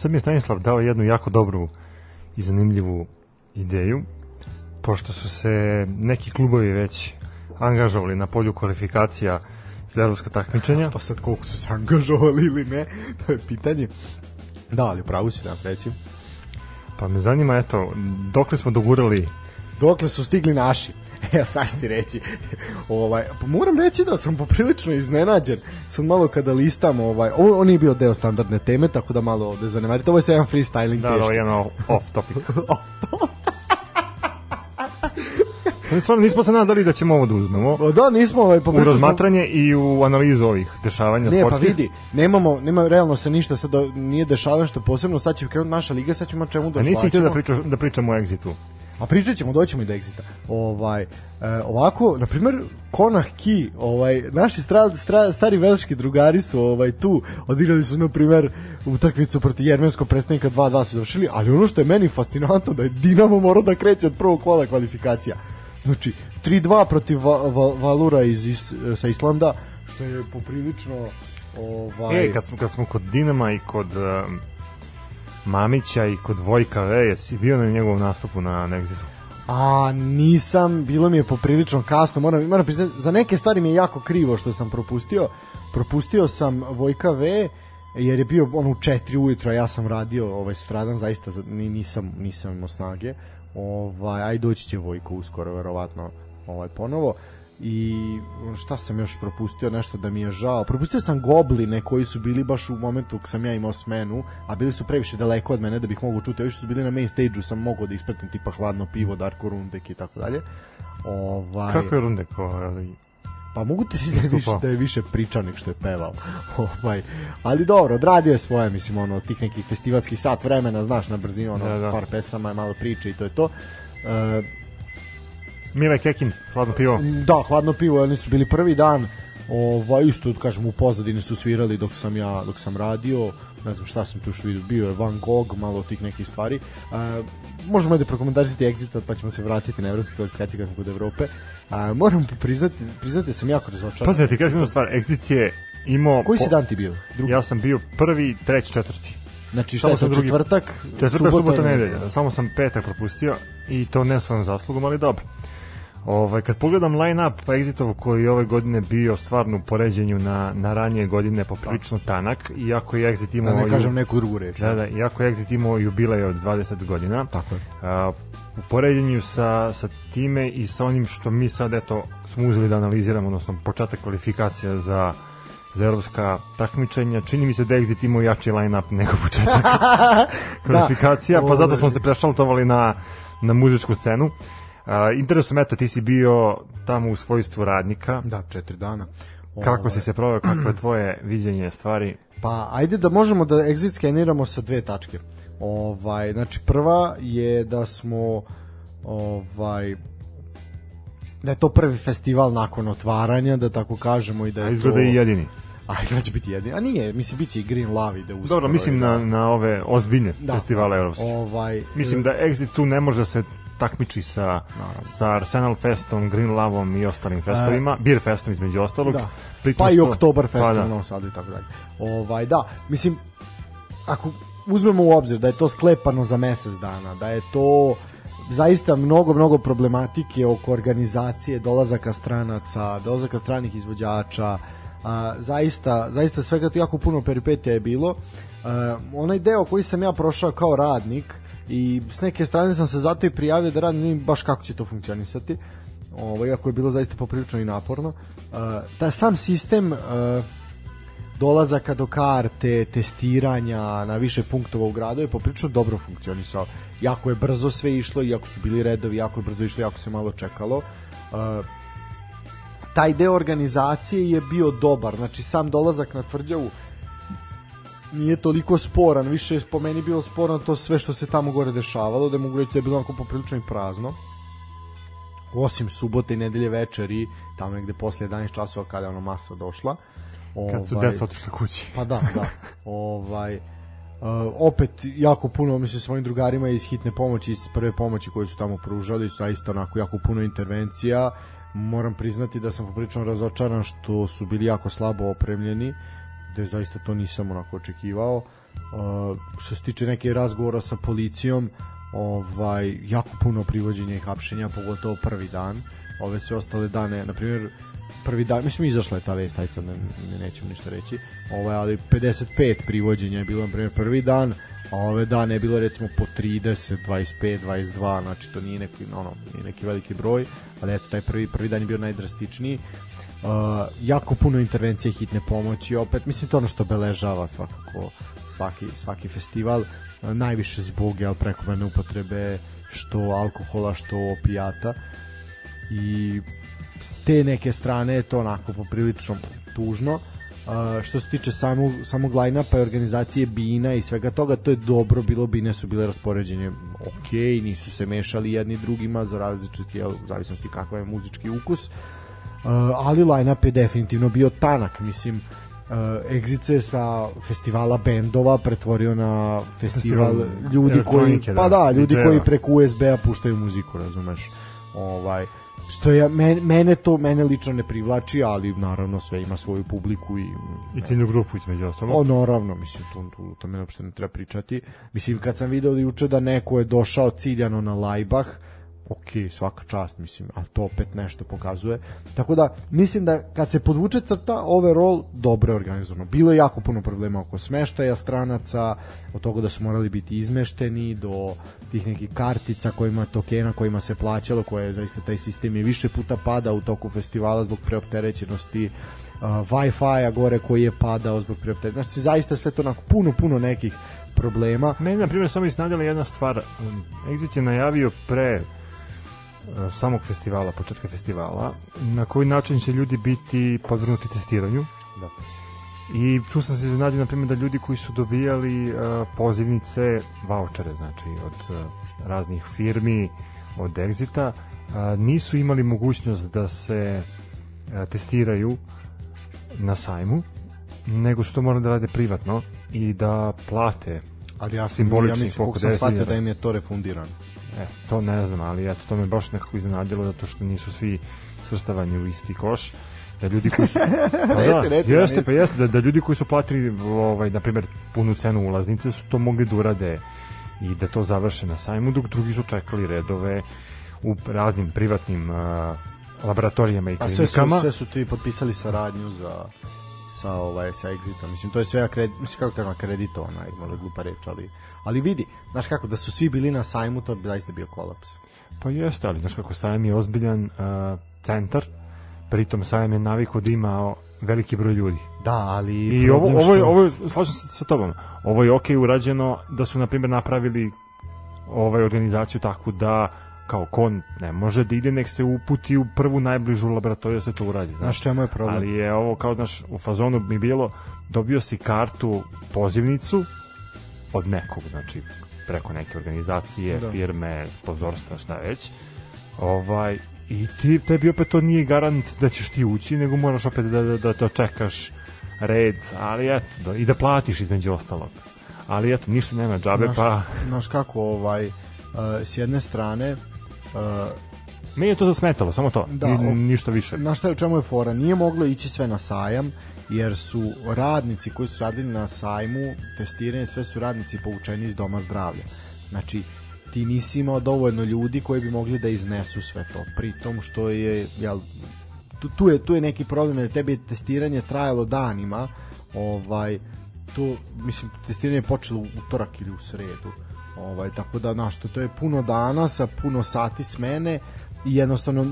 Sad mi je Stanislav dao jednu jako dobru i zanimljivu ideju, pošto su se neki klubovi već angažovali na polju kvalifikacija za evropska takmičenja. Pa sad koliko su se angažovali ili ne, to je pitanje. Da, ali pravu si da reci. Pa me zanima, eto, dokle smo dogurali Dokle su stigli naši? Ja sad ti reći. ovaj, pa moram reći da sam poprilično iznenađen. Sam malo kada listam, ovaj, ovo, ovo nije bio deo standardne teme, tako da malo ovde zanemarite. Ovo je sve jedan freestyling da, da, ovo je jedno off topic. Ali stvarno nismo se nadali da ćemo ovo da uzmemo Pa Da, nismo ovaj, u poprilično smo- razmatranje i u analizu ovih dešavanja Ne, pa sportskih. vidi, nemamo, nema realno se ništa sad da nije dešavalo što posebno, sad će krenuti naša liga, sad ćemo čemu A da nisi htio da, pričaš, da pričamo o Exitu. A pričat ćemo, doćemo i do Exita. Ovaj, e, ovako, na primjer, Konah Ki, ovaj, naši stra, stra, stari velški drugari su ovaj, tu, odigrali su, na primjer, utakmicu protiv jermenskog predstavnika 2-2 su završili, ali ono što je meni fascinantno da je Dinamo morao da kreće od prvog kola kvalifikacija. Znači, 3-2 protiv Va, Va, Valura iz, iz, sa Islanda, što je poprilično ovaj, E, kad smo, kad smo kod Dinama i kod um, Mamića i kod Vojka V, jesi bio na njegovom nastupu na Nexisu? A nisam, bilo mi je poprilično kasno, moram, moram priznati, za neke stvari mi je jako krivo što sam propustio. Propustio sam Vojka V, jer je bio on u 4 ujutro, ja sam radio ovaj sutradan, zaista za- ni, nisam, nisam imao snage. Ovaj, aj doći će Vojko uskoro, verovatno, ovaj, ponovo. I šta sam još propustio, nešto da mi je žao. Propustio sam Gobline koji su bili baš u momentu kad sam ja imao smenu, a bili su previše daleko od mene da bih mogao čuti. Ovi što su bili na main stage-u sam mogao da ispratim tipa hladno pivo, Darko Rundek i tako dalje. Ovaj, Kako je Rundek? Ovaj, Pa mogu ti reći da je više, da je više pričao nek što je pevao. ovaj. Ali dobro, odradio je svoje, mislim, ono, tih nekih festivalskih sat vremena, znaš, na brzinu, ono, Da, da. par pesama, malo priče i to je to. E, Mile Kekin, hladno pivo. Da, hladno pivo, oni su bili prvi dan. Ovaj isto kažem u pozadini su svirali dok sam ja dok sam radio, ne znam šta sam tu što vidio, bio je Van Gogh, malo tih nekih stvari. E, možemo da prokomentarisati Exit, pa ćemo se vratiti na evropske kvalifikacije kad smo kod Evrope. A, moram priznati, priznati da sam jako razočaran. Pazi, da ti kažem stvar, Exit je imao... Koji si dan ti bio? Drugi. Ja sam bio prvi, treći, četvrti. Znači šta samo je to drugi- četvrtak, Četvrta, subota, i nedelja. Samo sam petak propustio i to ne svojom zaslugom, ali dobro. Ovaj, kad pogledam line-up Exitov koji je ove godine bio stvarno u poređenju na, na ranije godine poprilično tanak, iako je Exit Da imao... ne ju- kažem neku drugu reč. Da, da, iako je Exit imao jubilej od 20 godina, Tako je. a, u poređenju sa, sa time i sa onim što mi sad eto smo uzeli da analiziramo, odnosno početak kvalifikacija za za evropska takmičenja. Čini mi se da Exit imao jači line-up nego početak kvalifikacija, pa zato ovaj. smo se prešaltovali na, na muzičku scenu. A, interesuje me, eto, ti si bio tamo u svojstvu radnika. Da, četiri dana. Kako Ovaj. si se proveo, kako je tvoje viđenje stvari? Pa ajde da možemo da exit skeniramo sa dve tačke. Ovaj, znači prva je da smo ovaj da je to prvi festival nakon otvaranja, da tako kažemo i da je A izgleda to... i jedini. A izgleda će biti jedini. A nije, mislim, bit će i Green Love ide uskoro. Dobro, mislim da- na, na ove ozbiljne da, festivale evropske. Ovaj, Mislim da Exit tu ne može da se takmiči sa, sa Arsenal Festom, Green Loveom i ostalim festovima, Beer Festom između ostalog. E. Da. Pritom Pa i što- Oktoberfest pa da. Novom Sadu i tako dalje. Ovaj, da, mislim, ako uzmemo u obzir da je to sklepano za mesec dana, da je to zaista mnogo, mnogo problematike oko organizacije, dolazaka stranaca, dolazaka stranih izvođača, a, zaista, zaista svega to jako puno peripetija je bilo. A, onaj deo koji sam ja prošao kao radnik i s neke strane sam se zato i prijavio da radim, vidim baš kako će to funkcionisati. Ovo, iako je bilo zaista poprilično i naporno. Uh, da sam sistem uh, dolazaka do karte, testiranja na više punktova u gradu je poprilično dobro funkcionisao. Jako je brzo sve išlo, iako su bili redovi, jako je brzo išlo, jako se malo čekalo. Uh, taj deo organizacije je bio dobar, znači sam dolazak na tvrđavu nije toliko sporan, više je po meni bilo sporno to sve što se tamo gore dešavalo, da mogu reći da je bilo onako poprilično i prazno osim subote i nedelje večeri, tamo negde posle 11 časova kada je ono masa došla. Kad su Ovaj, deca otišla kući. Pa da, da. ovaj, uh, opet jako puno, mislim, s mojim drugarima iz hitne pomoći, iz prve pomoći koje su tamo pružali, su zaista onako jako puno intervencija. Moram priznati da sam poprilično razočaran što su bili jako slabo opremljeni, da zaista to nisam onako očekivao. Uh, što se tiče neke razgovora sa policijom, ovaj, jako puno privođenja i hapšenja, pogotovo prvi dan. Ove sve ostale dane, na primjer, prvi dan, mislim izašla je ta vest, ajde sad ne, ne, nećemo ništa reći, ovaj, ali 55 privođenja je bilo na primjer prvi dan, a ove dane je bilo recimo po 30, 25, 22, znači to nije neki, ono, nije neki veliki broj, ali eto taj prvi, prvi dan je bio najdrastičniji. Uh, jako puno intervencije hitne pomoći opet mislim to ono što obeležava svakako svaki, svaki festival uh, najviše zbog jel, prekomerne upotrebe što alkohola što opijata. I s te neke strane je to onako poprilično tužno. Uh, što se tiče samog, samog line-upa i organizacije bina i svega toga, to je dobro bilo, bine su bile raspoređenje ok, nisu se mešali jedni drugima za različiti, jel, u zavisnosti kakav je muzički ukus, ali line-up je definitivno bio tanak, mislim, uh, Exit se sa festivala bendova pretvorio na festival, Festival ljudi koji, pa da, da, ljudi koji preko USB-a puštaju muziku, razumeš, ovaj, što je men, mene to mene lično ne privlači, ali naravno sve ima svoju publiku i I ciljnu grupu između ostalog. O, naravno, mislim, tu, tu, to me uopšte ne treba pričati. Mislim, kad sam video juče da neko je došao ciljano na Lajbah, ok, svaka čast, mislim, ali to opet nešto pokazuje. Tako da, mislim da kad se podvuče crta, overall, dobro je organizovano. Bilo je jako puno problema oko smeštaja stranaca, od toga da su morali biti izmešteni, do tih nekih kartica kojima, tokena kojima se plaćalo, koje zaista taj sistem je više puta pada u toku festivala zbog preopterećenosti uh, Wi-Fi-a gore koji je padao zbog preopterećenosti. Znači, zaista sve to onako puno, puno nekih problema. Meni, na primjer, samo iznadjela jedna stvar. Um, Exit je najavio pre samog festivala, početka festivala, na koji način će ljudi biti podvrnuti testiranju. Da. I tu sam se iznenadio, na primjer, da ljudi koji su dobijali uh, pozivnice, vouchere, znači, od uh, raznih firmi, od Exita, uh, nisu imali mogućnost da se uh, testiraju na sajmu, nego su to morali da rade privatno i da plate Ali ja sam, ja Simboličnih mislim, koliko sam 10 shvatio da im je to refundirano. E, to ne znam, ali eto, to me baš nekako iznenadilo zato što nisu svi svrstavani u isti koš da ljudi koji su pa Reci, reci, ja jeste, nisam. pa jeste da, da ljudi koji su platili ovaj na primjer punu cenu ulaznice su to mogli da urade i da to završe na sajmu dok drugi su čekali redove u raznim privatnim uh, laboratorijama i A sve su, klinikama sve su ti potpisali saradnju za sa ovaj sa Exitom. Mislim to je sve akred, mislim kako kažem akreditovano, ajde, možda glupa reč, ali ali vidi, znaš kako da su svi bili na sajmu, to bi zaista bio kolaps. Pa jeste, ali znaš kako sajam je ozbiljan uh, centar, pritom sajam je naviko da ima veliki broj ljudi. Da, ali I ovo, ovo, je, što- ovo slažem se sa tobom, ovo je okej urađeno da su, na primjer, napravili ovaj organizaciju takvu da kao kon ne može da ide, nek se uputi u prvu najbližu laboratoriju da se to uradi. Znaš, Znaš čemu je problem? ali je ovo kao, znaš, u fazonu mi bilo, dobio si kartu, pozivnicu od nekog, znači preko neke organizacije, Da. firme, sponzorstva, šta već. Ovaj, I ti, tebi opet to nije garant da ćeš ti ući, nego moraš opet da, da, da to čekaš red, ali eto, da, i da platiš između ostalog. Ali eto, ništa nema džabe, Znaš, pa znaš kako ovaj uh, s jedne strane meni je to zasmetalo, samo to, Da, Ni- o- ništa više. Na šta je u čemu je fora? Nije moglo ići sve na sajam, jer su radnici koji su radili na sajmu testiranje, sve su radnici poučeni iz doma zdravlja. Znači, ti nisi imao dovoljno ljudi koji bi mogli da iznesu sve to. Pritom što je, jel, tu, tu je tu je neki problem jer tebi je testiranje trajalo danima ovaj tu mislim testiranje je počelo u utorak ili u sredu ovaj tako da znaš to, to je puno dana sa puno sati smene i jednostavno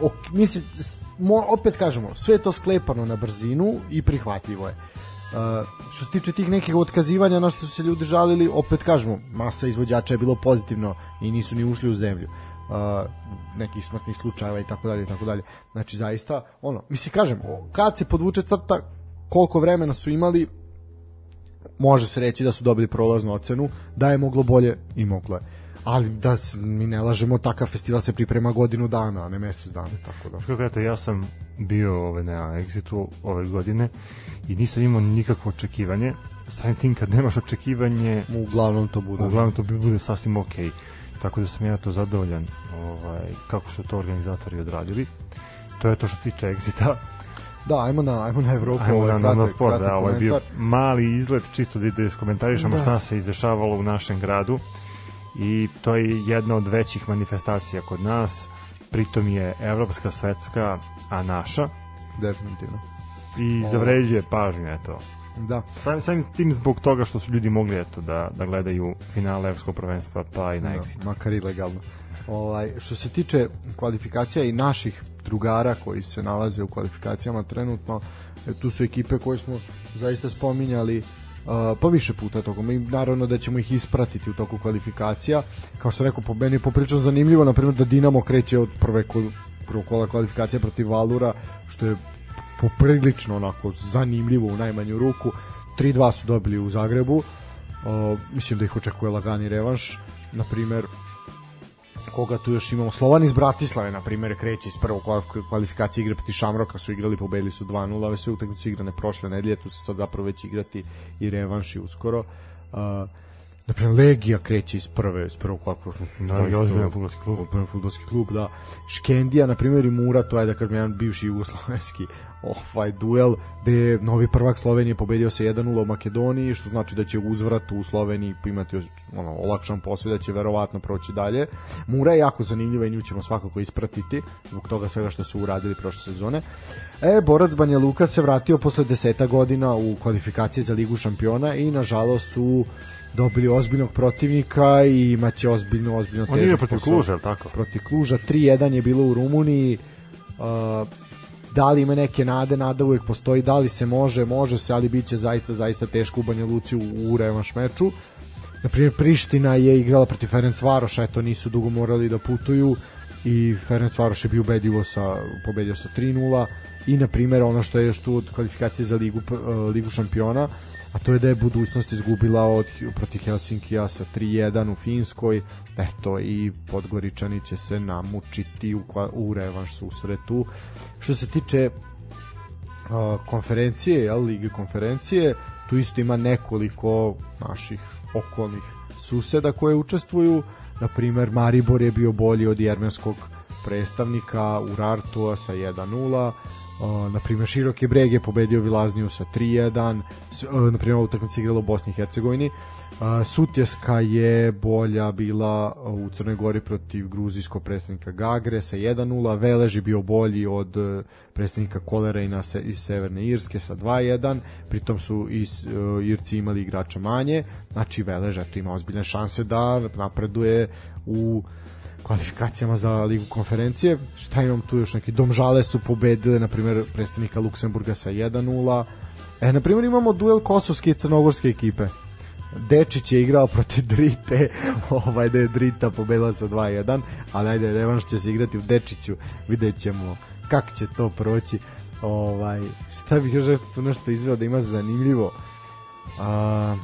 ok, mislim mo, opet kažemo sve je to sklepano na brzinu i prihvatljivo je Uh, što se tiče tih nekih otkazivanja na što su se ljudi žalili, opet kažemo, masa izvođača je bilo pozitivno i nisu ni ušli u zemlju. Uh, nekih smrtnih slučajeva i tako dalje i tako dalje. Znači zaista, ono, mislim kažem, kad se podvuče crta koliko vremena su imali, može se reći da su dobili prolaznu ocenu, da je moglo bolje i moglo je. Ali da s- mi ne lažemo, takav festival se priprema godinu dana, a ne mesec dana, tako da. Kako eto, ja sam bio ove, na Exitu ove godine i nisam imao nikakvo očekivanje. Samim tim kad nemaš očekivanje, Uglavnom to bude. uglavnom to bude sasvim okej. Tako da sam ja to zadovoljan ovaj, kako su to organizatori odradili. To je to što se tiče Exita. Da, ajmo na, ajmo na Evropu. Ajmo ovaj, na, na, na kratak- sport, kratak da, ovo je bio mali izlet čisto da, da iskomentarišemo Da. šta se izdešavalo u našem gradu i to je jedna od većih manifestacija kod nas pritom je evropska, svetska, a naša Definitivno. i zavređuje pažnju, eto. Da. Samim, samim tim zbog toga što su ljudi mogli eto, da, da gledaju finale evropskog prvenstva pa i na Da, Exit. makar ilegalno. Ovaj, što se tiče kvalifikacija i naših drugara koji se nalaze u kvalifikacijama trenutno, e, tu su ekipe koje smo zaista spominjali uh, pa više puta tokom i naravno da ćemo ih ispratiti u toku kvalifikacija. Kao što rekao po meni je poprično zanimljivo na primjer da Dinamo kreće od prve prvog kola kvalifikacija protiv Valura što je poprilično onako zanimljivo u najmanju ruku. 3-2 su dobili u Zagrebu. Uh, mislim da ih očekuje lagani revanš. Na primjer koga tu još imamo? Slovan iz Bratislave na primjer kreće iz prvog kval- kvalifikacije igre protiv Šamroka su igrali pobedili su 2:0 ove sve utakmice su igrane prošle nedelje tu se sad zapravo već igrati i revanši uskoro. Uh, na primjer Legija kreće iz prve iz prvog kvalifikacije Da, i ozbiljan fudbalski klub. Ozbiljan fudbalski klub da. Škendija na primjer i Mura to je da kažem jedan bivši jugoslovenski ovaj duel gde je novi prvak Slovenije pobedio se 1:0 u Makedoniji što znači da će uzvrat u Sloveniji imati ono olakšan posao da će verovatno proći dalje. Mura je jako zanimljiva i nju ćemo svakako ispratiti zbog toga svega što su uradili prošle sezone. E Borac Banja Luka se vratio posle 10 godina u kvalifikacije za Ligu šampiona i nažalost su dobili ozbiljnog protivnika i imaće ozbiljno ozbiljno On igra težak protiv posao. Kluža, tako? protiv Kluža 3-1 je bilo u Rumuniji. Uh, da li ima neke nade nada uvek postoji da li se može, može se ali bit će zaista, zaista teško u Banja Luci u, u revanš meču. Na primjer Priština je igrala protiv Ferenc Varoša eto nisu dugo morali da putuju i Ferenc Varoš je bio ubedivo sa, pobedio sa 3-0 i na primjer ono što je još tu od kvalifikacije za ligu, e, ligu šampiona a to je da je budućnost izgubila od protiv Helsinkija sa 3-1 u Finskoj eto i Podgoričani će se namučiti u, u revanš susretu. Što se tiče uh, konferencije, jel, lige konferencije, tu isto ima nekoliko naših okolnih suseda koje učestvuju, na primer Maribor je bio bolji od jermenskog predstavnika Urartua sa 1-0, Uh, na primjer Široki breg je pobedio Vilazniju sa 3-1 S- uh, na primjer utakmica igrala u Bosni i Hercegovini. Uh, Sutjeska je bolja bila uh, u Crnoj Gori protiv gruzijskog predstavnika Gagre sa 1-0 Velež je bio bolji od uh, predstavnika Kolerejna se, iz Severne Irske sa 2-1 pritom su i uh, Irci imali igrača manje. Znači Velež ima ozbiljne šanse da napreduje u kvalifikacijama za ligu konferencije. Šta imam tu još neki? Domžale su pobedile, na primjer, predstavnika Luksemburga sa 1-0. E, na primjer, imamo duel kosovske i crnogorske ekipe. Dečić je igrao protiv Drite, ovaj da je Drita pobedila sa 2-1, ali ajde, revanš će se igrati u Dečiću, vidjet ćemo kako će to proći. Ovaj, šta bih još nešto izveo da ima zanimljivo? A,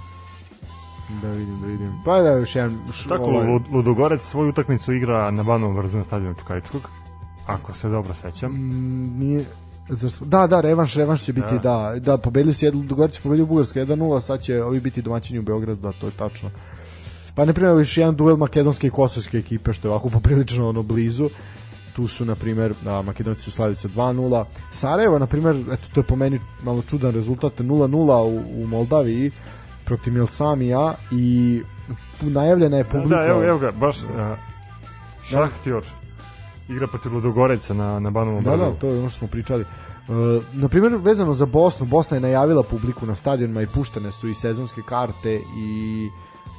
da vidim, da vidim. Pa da još jedan... š- Tako, ovaj- Lud- Ludogorec svoju utakmicu igra na Banovom vrdu na stadionu Čukaričkog, ako se dobro sećam. Mm, nije da, da, revanš, revanš će biti, da, Da. da, pobedili su jednu, pobedili u Bugarskoj 1-0, sad će ovi biti domaćini u Beogradu, da, to je tačno. Pa, na primjer, još jedan duel makedonske i kosovske ekipe, što je ovako poprilično ono blizu. Tu su, na primjer, a, Makedonci su slavili sa 2-0. Sarajevo, na primjer, eto, to je po meni malo čudan rezultat, 0-0 u, u Moldaviji protiv Milsamija i najavljena je publika. Da, evo, evo ga, baš uh, Šahtior igra protiv Ludogoreca na, na Banovom Da, da, to je ono što smo pričali. Uh, na primjer, vezano za Bosnu, Bosna je najavila publiku na stadionima i puštene su i sezonske karte i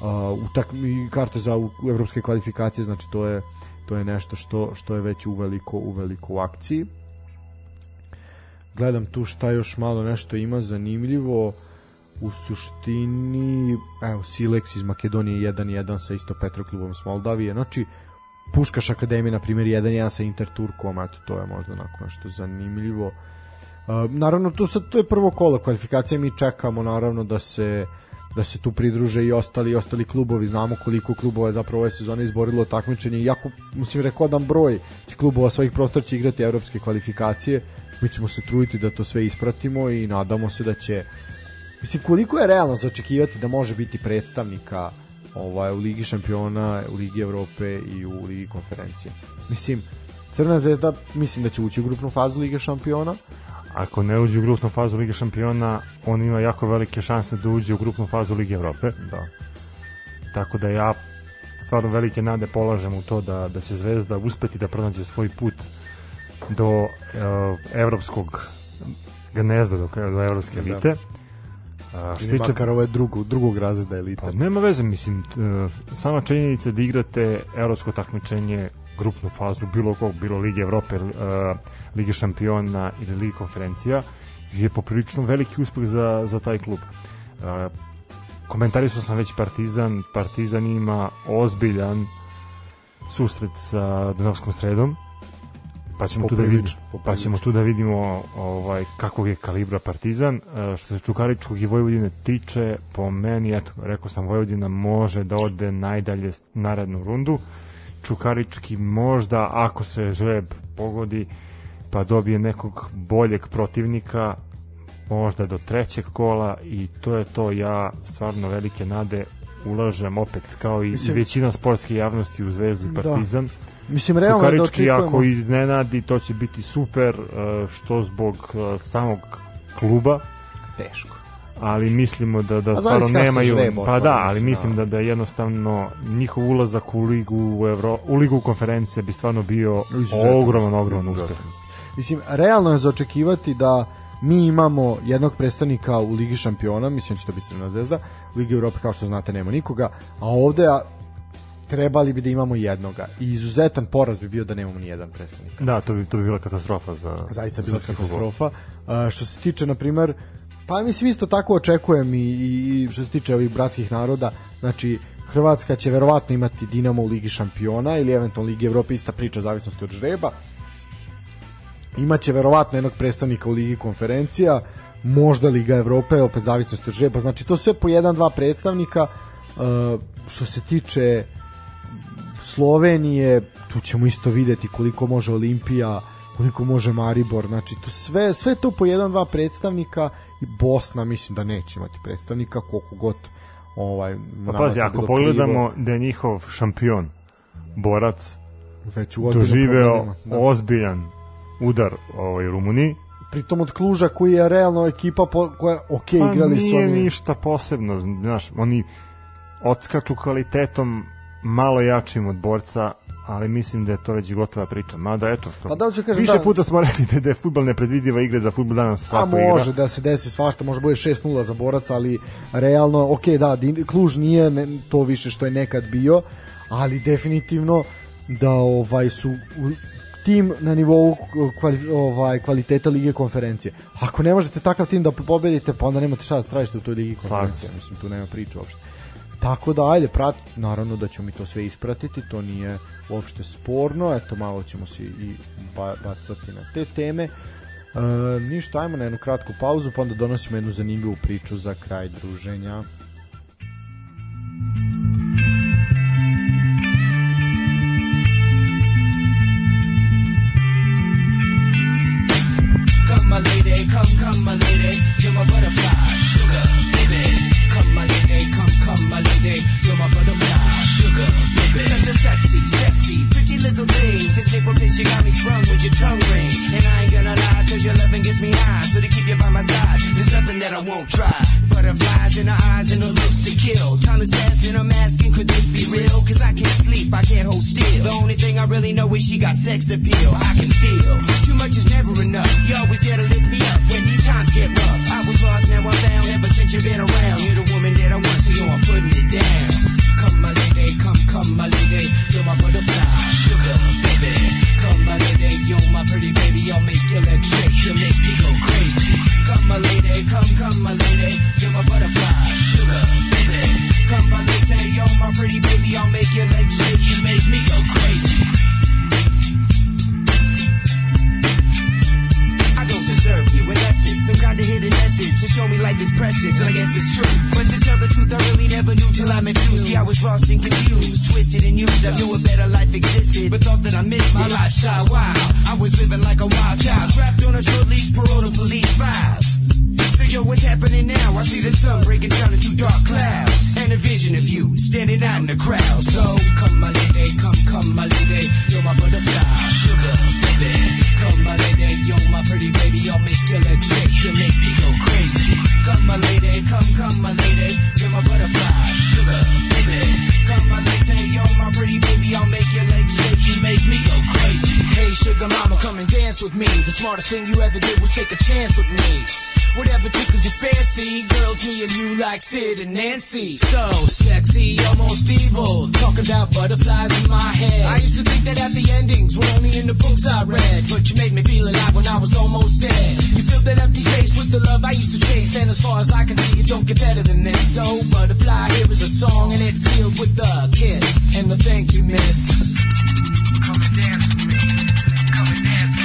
uh, utak, i karte za u, u evropske kvalifikacije, znači to je to je nešto što što je već uveliko uveliko u akciji. Gledam tu šta još malo nešto ima zanimljivo. U suštini, evo, Silex iz Makedonije 1-1 sa isto Petroklubom s Moldavije. Znači, Puškaš Akademija, na primjer, 1-1 sa Interturkom, eto, to je možda onako nešto zanimljivo. Uh, naravno, tu sad, to je prvo kolo kvalifikacije, mi čekamo naravno da se da se tu pridruže i ostali i ostali klubovi, znamo koliko klubova je zapravo ove sezone izborilo takmičenje, iako, mislim, rekordan broj klubova svojih prostora će igrati evropske kvalifikacije, mi ćemo se truditi da to sve ispratimo i nadamo se da će Mislim, koliko je realno zaočekivati da može biti predstavnika ovaj, u Ligi šampiona, u Ligi Evrope i u Ligi konferencije? Mislim, Crvena zvezda mislim da će ući u grupnu fazu Lige šampiona, Ako ne uđe u grupnu fazu Lige šampiona, on ima jako velike šanse da uđe u grupnu fazu Lige Evrope. da. Tako da ja stvarno velike nade polažem u to da, da će Zvezda uspeti da pronađe svoj put do uh, evropskog gnezda, do, do evropske Da. A, što tiče makar ovo je drugog, drugog razreda elite. Pa nema veze, mislim, t- e, sama činjenica da igrate evropsko takmičenje, grupnu fazu, bilo kog, bilo Lige Evrope, uh, Lige šampiona ili Lige konferencija, je poprilično veliki uspeh za, za taj klub. Uh, komentarisao sam već Partizan, Partizan ima ozbiljan susret sa Dunavskom sredom, pa ćemo tu da vidimo. Pa ćemo tu da vidimo ovaj kakvog je kalibra Partizan. E, što se Čukaričkog i Vojvodine tiče po meni eto rekao sam Vojvodina može da ode najdalje narednu rundu. Čukarički možda ako se žreb pogodi pa dobije nekog boljeg protivnika možda do trećeg kola i to je to. Ja stvarno velike nade ulažem opet kao i, Mislim- većina sportske javnosti u Zvezdu i Da. Mislim, realno da očekujemo... ako iznenadi to će biti super e, što zbog e, samog kluba Teško. ali mislimo da da stvarno nemaju žreb pa da ali mislim, mislim da. da da jednostavno njihov ulazak u ligu u Evro u ligu konferencije bi stvarno bio Izuzetan ogroman ogroman uspeh Mislim, realno je zaočekivati da mi imamo jednog predstavnika u Ligi šampiona, mislim da će to biti Crvena zvezda, u Ligi Evrope kao što znate nema nikoga, a ovde trebali bi da imamo jednoga. I izuzetan poraz bi bio da nemamo ni jedan predstavnika. da to bi to bi bila katastrofa za Zaista je bila katastrofa. A, što se tiče, na primer, pa mislim isto tako očekujem i, i, i što se tiče ovih bratskih naroda, znači Hrvatska će verovatno imati Dinamo u Ligi šampiona ili eventualno Ligi Evrope, ista priča, zavisnosti od žreba. Imaće verovatno jednog predstavnika u Ligi konferencija, možda Liga Evrope, opet zavisnosti od žreba. Znači to sve po jedan, dva predstavnika. Uh, što se tiče Slovenije, tu ćemo isto videti koliko može Olimpija, koliko može Maribor, znači to sve, sve to po jedan, dva predstavnika i Bosna mislim da neće imati predstavnika koliko god ovaj, Pa pazi, ako bilo pogledamo da je njihov šampion, borac, krivo, već u doživeo da. ozbiljan udar ovaj, Rumuniji, pritom od Kluža koji je realno ekipa po, koja ok pa igrali su nije oni ništa posebno, znaš, oni odskaču kvalitetom malo jačim od borca, ali mislim da je to već gotova priča. Mada eto, to, Pa da, hoću kažem, više da- puta smo rekli da, da je futbal nepredvidiva igra, da futbal danas A svako može igra. da se desi svašta, može bude 6-0 za borac, ali realno, ok, da, Kluž nije ne, to više što je nekad bio, ali definitivno da ovaj su tim na nivou kvali, ovaj, kvaliteta Lige konferencije. Ako ne možete takav tim da pobedite, pa onda nemate šta da tražite u toj Ligi konferencije. Mislim, tu nema priče uopšte. Tako da, ajde, prat, naravno da ćemo mi to sve ispratiti, to nije uopšte sporno, eto, malo ćemo se i ba, bacati na te teme. E, ništa, ajmo na jednu kratku pauzu, pa onda donosimo jednu zanimljivu priču za kraj druženja. Come my lady, come, come my lady, you're my butterfly, my lady, you're my butterfly, sugar, baby. Such a sexy, sexy, little thing. This April bitch, you got me sprung with your tongue ring. And I ain't gonna lie, cause your loving gets me high. So to keep you by my side, there's nothing that I won't try. Butterflies in her eyes and her looks to kill. Time is passing, I'm asking, could this be real? Cause I can't sleep, I can't hold still. The only thing I really know is she got sex appeal. I can feel too much is never enough. You always here to lift me up when these times get rough. I was lost, now I'm found. Ever since you've been around, you're the woman that I want, so I'm putting it down. Come my lady, come, come my lady, you're my butterfly, Come my lady, you're my pretty baby, I'll make your legs shake, make me go crazy. Come my lady, come, come my lady, you're my butterfly, sugar baby. Come my lady, you're my pretty baby, I'll make your legs shake, you make me go crazy. You, essence, some kind of hidden message to show me life is precious, and I guess it's true. But to tell the truth, I really never knew till I met you. See, I was lost and confused, twisted and used. I knew a better life existed, but thought that I missed it. My lifestyle wild, I was living like a wild child, trapped on a short leash, parole to police files. So yo, what's happening now? I see the sun breaking down into dark clouds, and a vision of you standing out in the crowd. So come, my lady, come, come, my lady, you're my butterfly, sugar baby. Come, my lady, you're my pretty baby, I'll make legs shake, you make me go crazy. Come, my lady, come, come, my lady, you're my butterfly, sugar baby. Come, my lady, you're my pretty baby, I'll make your legs shake, you make me go crazy. Hey, sugar mama, come and dance with me. The smartest thing you ever did was take a chance with me. Whatever tickles your fancy, girls, me and you like Sid and Nancy. So sexy, almost evil. Talking about butterflies in my head. I used to think that happy endings were only in the books I read. But you made me feel alive when I was almost dead. You filled that empty space with the love I used to chase. And as far as I can see, it don't get better than this. So, butterfly, here is a song, and it's sealed with a kiss. And a thank you, miss. Come and dance with me. Come and dance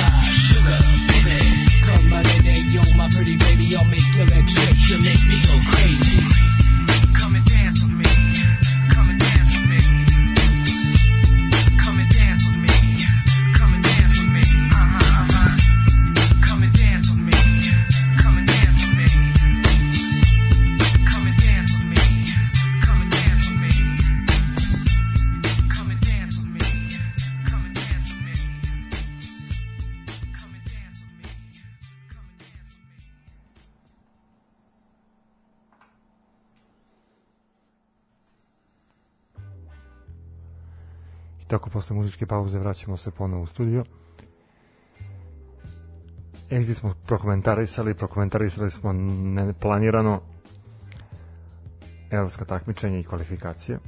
Come my lady, you're my pretty baby. I'll make legs shake. You make me go crazy. Come and dance with me. Tako posle muzičke pauze vraćamo se ponovo u studio. Exit smo prokomentarisali, prokomentarisali smo neplanirano evropska takmičenja i kvalifikacije,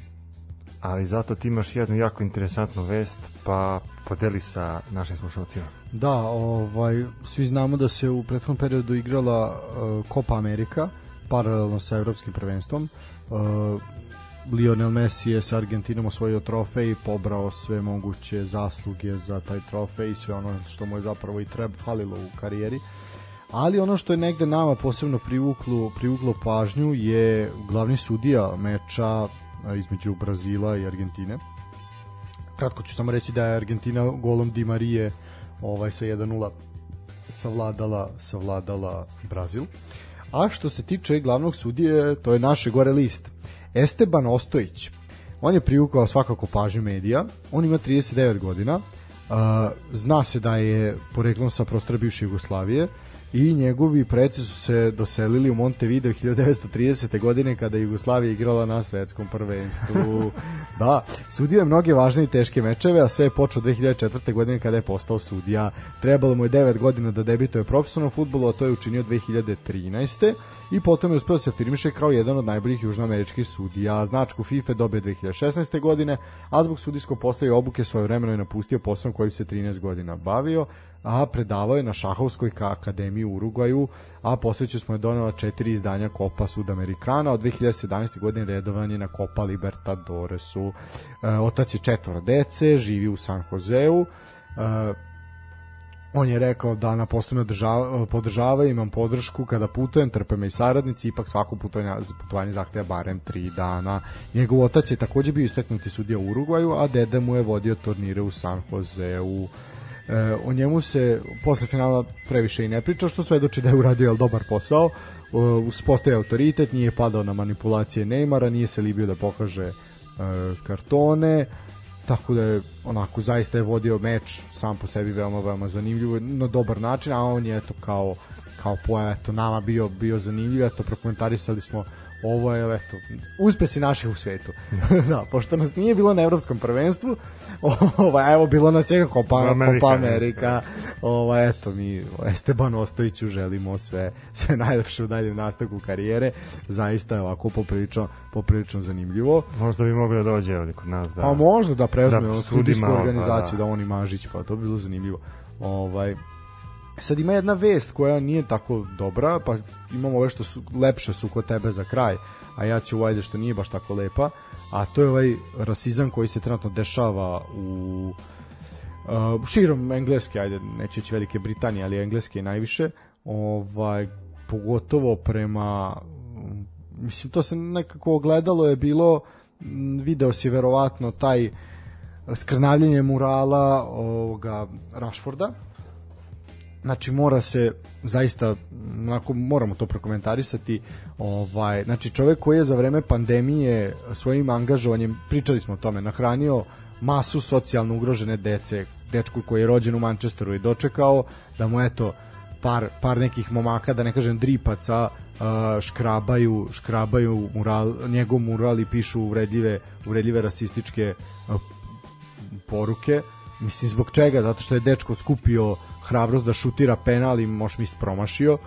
ali zato ti imaš jednu jako interesantnu vest, pa podeli sa našim slušalcima. Da, ovaj, svi znamo da se u prethodnom periodu igrala uh, Copa Amerika, paralelno sa evropskim prvenstvom. Uh, Lionel Messi je sa Argentinom osvojio trofej i pobrao sve moguće zasluge za taj trofej i sve ono što mu je zapravo i treba falilo u karijeri. Ali ono što je negde nama posebno privuklo, privuklo pažnju je glavni sudija meča između Brazila i Argentine. Kratko ću samo reći da je Argentina golom Di Marije ovaj sa 1:0 savladala savladala Brazil. A što se tiče glavnog sudije, to je naše gore list. Esteban Ostojić. On je privukao svakako pažnju medija. On ima 39 godina. Uh, zna se da je poreklom sa prostora bivše Jugoslavije i njegovi preci su se doselili u Montevideo 1930. godine kada je Jugoslavija igrala na svetskom prvenstvu. da, sudio je mnoge važne i teške mečeve, a sve je počeo 2004. godine kada je postao sudija. Trebalo mu je 9 godina da debituje profesionalno futbolu, a to je učinio 2013. I potom je uspeo da se afirmiše kao jedan od najboljih južnoameričkih sudija. Značku FIFA dobio 2016. godine, a zbog sudijskog posla i obuke svoje vremeno je napustio posao kojim se 13 godina bavio a predavao je na Šahovskoj ka akademiji u Urugvaju, a posveću smo je donela četiri izdanja Copa Sudamericana, od 2017. godine redovan je na Copa Libertadoresu. E, otac je četvora dece, živi u San Joseu, e, on je rekao da na poslu me održava, podržava, imam podršku kada putujem, trpe me i saradnici, ipak svako putovanje, putovanje zahteva barem tri dana. Njegov otac je takođe bio isteknuti sudija u Urugvaju, a dede mu je vodio turnire u San Joseu. E, o njemu se posle finala previše i ne priča, što svedoči da je uradio jel, dobar posao, e, uspostavio autoritet, nije padao na manipulacije Neymara, nije se libio da pokaže e, kartone, tako da je onako zaista je vodio meč sam po sebi veoma veoma zanimljivo na dobar način, a on je eto kao kao pojava eto nama bio bio zanimljiv, eto prokomentarisali smo ovo je eto uspesi naših u svetu. da, pošto nas nije bilo na evropskom prvenstvu, ovaj evo bilo nas je Copa Amerika, Copa Amerika. Ovaj eto mi Esteban Ostojiću želimo sve sve najlepše u daljem nastavku karijere. Zaista je ovako poprilično poprilično zanimljivo. Možda bi mogli da dođe ovde kod nas. Da. Pa možda da preuzme Da sudi sudijsku malo, pa organizaciju, da. da. on i Mažić, pa to bi bilo zanimljivo. Ovaj, sad ima jedna vest koja nije tako dobra, pa imamo ove što su lepše su kod tebe za kraj, a ja ću ajde što nije baš tako lepa, a to je ovaj rasizam koji se trenutno dešava u uh, širom engleske, ajde, neću reći Velike Britanije, ali engleske najviše, ovaj, pogotovo prema mislim to se nekako ogledalo je bilo video si verovatno taj skrnavljanje murala ovoga Rashforda znači mora se zaista onako moramo to prokomentarisati ovaj znači čovjek koji je za vreme pandemije svojim angažovanjem pričali smo o tome nahranio masu socijalno ugrožene dece dečku koji je rođen u Manchesteru i dočekao da mu eto par, par nekih momaka, da ne kažem dripaca, uh, škrabaju, škrabaju mural, njegov mural i pišu uvredljive, uvredljive rasističke uh, poruke. Mislim, zbog čega? Zato što je dečko skupio hrabrost da šutira penal i možda mi promašio.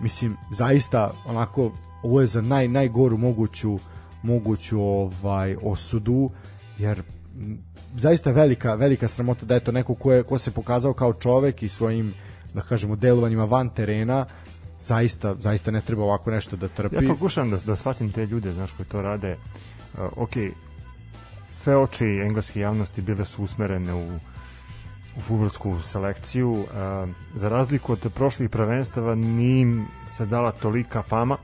Mislim, zaista, onako, ovo je za naj, najgoru moguću moguću ovaj osudu jer zaista velika velika sramota da je to neko ko, je, ko se pokazao kao čovek i svojim da kažemo delovanjima van terena zaista zaista ne treba ovako nešto da trpi Ja pokušam da, da shvatim te ljude, znaš, koji to rade. Uh, ok, sve oči engleske javnosti bile su usmerene u, u futbolsku selekciju. Uh, za razliku od prošlih prvenstava nije se dala tolika fama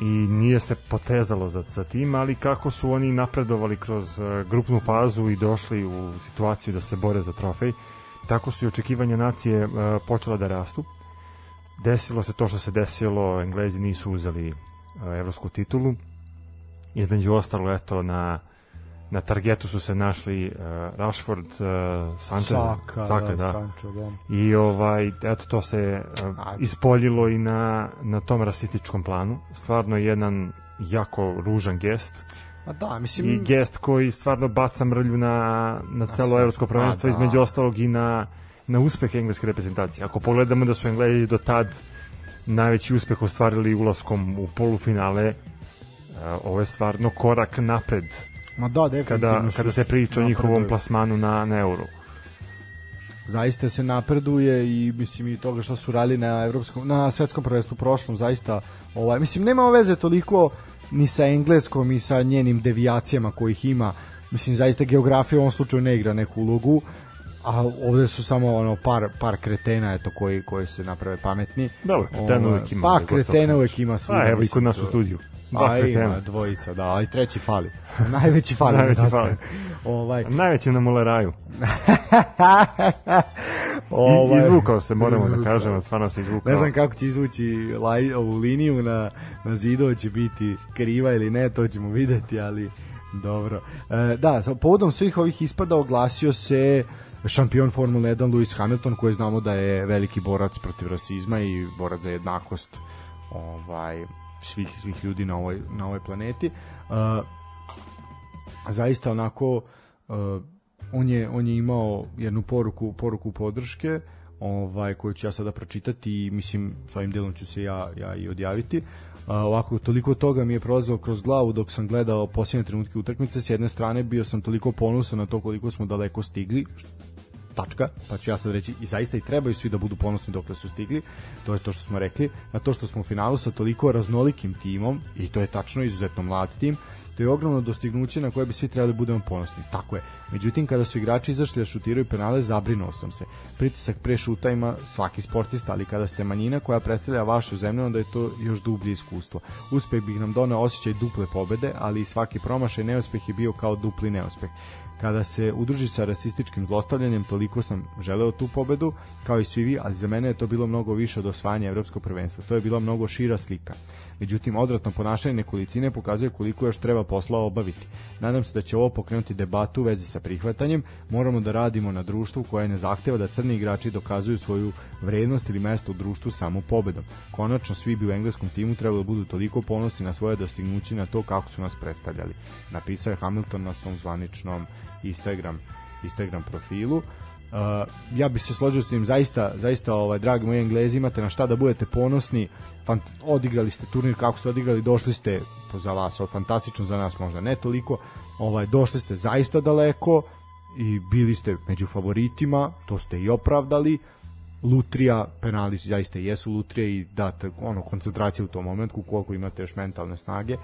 i nije se potezalo za, za tim, ali kako su oni napredovali kroz uh, grupnu fazu i došli u situaciju da se bore za trofej, tako su i očekivanja nacije uh, počela da rastu desilo se to što se desilo, Englezi nisu uzeli uh, evropsku titulu. Između ostalo, eto, na na targetu su se našli uh, Rashford, uh, Sanchez, Saka, Saka, da, da. Sancho, da. I ovaj eto to se uh, ispoljilo i na na tom rasističkom planu. Stvarno jedan jako ružan gest. A da, i mislim, gest koji stvarno baca mrlju na, na celo evropsko prvenstvo, da. između ostalog i na, na uspeh engleske reprezentacije. Ako pogledamo da su Englezi do tad najveći uspeh ostvarili ulaskom u polufinale, e, ovo je stvarno korak napred ma da, definitivno kada, kada se priča o njihovom plasmanu na, na euro. zaista se napreduje i mislim i toga što su radili na evropskom na svetskom prvenstvu prošlom zaista ovaj mislim nema veze toliko ni sa engleskom i sa njenim devijacijama kojih ima. Mislim zaista geografija u ovom slučaju ne igra neku ulogu a ovde su samo ono par par kretena eto koji koji se naprave pametni Dobro, kretena Ovaj, uvek ima. pa kretena uvek ima svuda, A evo i kod nas u studiju. Dva Pa kretena. ima dvojica, da, ali treći fali. Najveći fali. Najveći nedostaje. fali. Ovaj, Najveći na Moleraju. ovaj, izvukao se, moramo da kažemo, stvarno se izvukao. Ne znam kako će izvući laj, ovu liniju na, na zidu, će biti kriva ili ne, to ćemo videti, ali dobro. E, da, povodom svih ovih ispada oglasio se šampion Formule 1 Lewis Hamilton, koji znamo da je veliki borac protiv rasizma i borac za jednakost ovaj svih svih ljudi na ovoj na ovoj planeti. Uh, zaista onako uh, on je on je imao jednu poruku poruku podrške ovaj koju ću ja sada pročitati i mislim s ovim delom ću se ja ja i odjaviti. Uh, ovako toliko toga mi je prolazilo kroz glavu dok sam gledao posljednje trenutke utakmice s jedne strane bio sam toliko ponosan na to koliko smo daleko stigli tačka, pa ću ja sad reći i zaista i trebaju svi da budu ponosni dokle su stigli, to je to što smo rekli, na to što smo u finalu sa toliko raznolikim timom, i to je tačno izuzetno mlad tim, to je ogromno dostignuće na koje bi svi trebali da budemo ponosni. Tako je. Međutim, kada su igrači izašli da šutiraju penale, zabrinuo sam se. Pritisak pre šuta ima svaki sportista, ali kada ste manjina koja predstavlja vašu zemlju, onda je to još dublje iskustvo. Uspeh bi nam donao osjećaj duple pobede, ali i svaki promašaj neuspeh je bio kao dupli neuspeh kada se udruži sa rasističkim zlostavljanjem, toliko sam želeo tu pobedu, kao i svi vi, ali za mene je to bilo mnogo više od osvajanja evropskog prvenstva. To je bila mnogo šira slika. Međutim, odvratno ponašanje nekolicine pokazuje koliko još treba posla obaviti. Nadam se da će ovo pokrenuti debatu u vezi sa prihvatanjem. Moramo da radimo na društvu koje ne zahteva da crni igrači dokazuju svoju vrednost ili mesto u društvu samo pobedom. Konačno, svi bi u engleskom timu trebalo da budu toliko ponosni na svoje dostignuće na to kako su nas predstavljali. Napisao je Hamilton na svom zvaničnom Instagram Instagram profilu. Uh, ja bih se složio s tim zaista zaista ovaj dragi moji Englezi imate na šta da budete ponosni Fant odigrali ste turnir kako ste odigrali došli ste za vas od fantastično za nas možda ne toliko ovaj došli ste zaista daleko i bili ste među favoritima to ste i opravdali lutrija, penali zaista jesu lutrije i date ono koncentracija u tom momentu koliko imate još mentalne snage.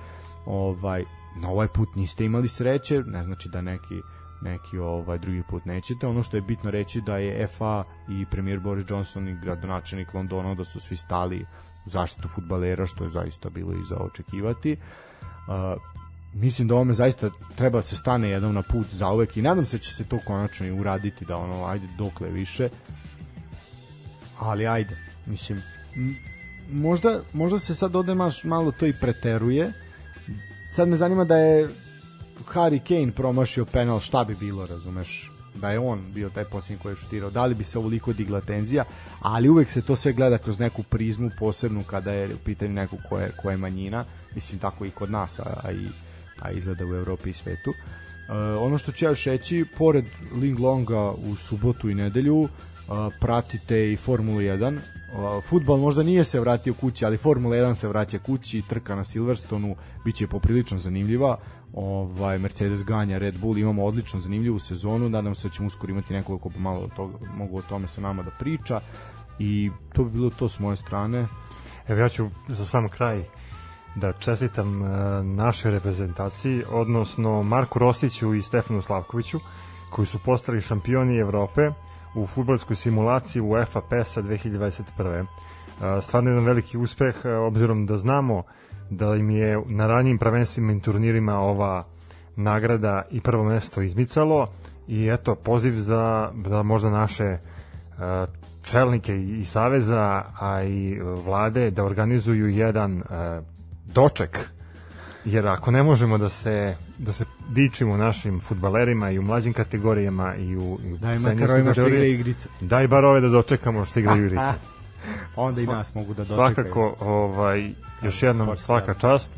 Ovaj na ovaj put niste imali sreće, ne znači da neki neki ovaj drugi put nećete. Ono što je bitno reći da je FA i premijer Boris Johnson i gradonačelnik Londona da su svi stali u zaštitu fudbalera što je zaista bilo i za očekivati. Uh, mislim da ovome zaista treba da se stane jednom na put za uvek i nadam se da će se to konačno i uraditi da ono ajde dokle više ali ajde mislim možda, možda se sad ode maš malo to i preteruje sad me zanima da je Harry Kane promašio penal šta bi bilo razumeš da je on bio taj posljednji koji je šutirao da li bi se ovoliko digla tenzija ali uvek se to sve gleda kroz neku prizmu posebnu kada je u pitanju neko ko je, ko je manjina mislim tako i kod nas a, a i a izgleda u Evropi i svetu Uh, ono što ću ja još reći, pored Ling Longa u subotu i nedelju, uh, pratite i Formulu 1. Uh, futbal možda nije se vratio kući, ali Formula 1 se vraća kući, trka na Silverstonu, bit će poprilično zanimljiva. Ovaj, Mercedes ganja Red Bull, imamo odlično zanimljivu sezonu, nadam se da ćemo uskoro imati nekoliko ko malo od toga, mogu o tome sa nama da priča i to bi bilo to s moje strane. Evo ja ću za sam kraj da čestitam e, našoj reprezentaciji, odnosno Marku Rosiću i Stefanu Slavkoviću, koji su postali šampioni Evrope u futbolskoj simulaciji UEFA PESA 2021. E, Stvarno jedan veliki uspeh, e, obzirom da znamo da im je na ranijim prvenstvima i turnirima ova nagrada i prvo mesto izmicalo i eto poziv za da možda naše e, čelnike i saveza a i vlade da organizuju jedan e, doček jer ako ne možemo da se da se dičimo našim fudbalerima i u mlađim kategorijama i u, i u Daj makar ovima što igra igrice. daj bar ove da dočekamo što igraju igrice Onda i nas mogu da dočekaju. svakako ovaj još jednom sportski svaka čast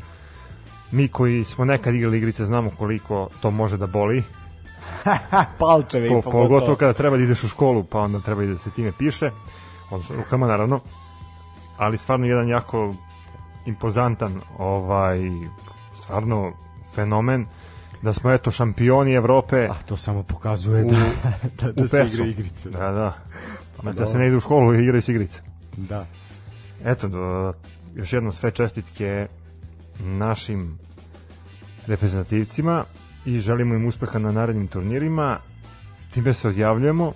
Mi koji smo nekad igrali igrice znamo koliko to može da boli, Palčeve po, i pogotovo pogotovo. kada treba da ideš u školu, pa onda treba i da se time piše, odnosno rukama naravno, ali stvarno jedan jako impozantan ovaj stvarno fenomen da smo eto šampioni Evrope A to samo pokazuje u, da, da, da se igra igrice. Da, da. Znači da dobro. se ne ide u školu i igraju se igrice. Da. Eto, do, još jednom sve čestitke našim reprezentativcima i želimo im uspeha na narednim turnirima. Time se odjavljujemo.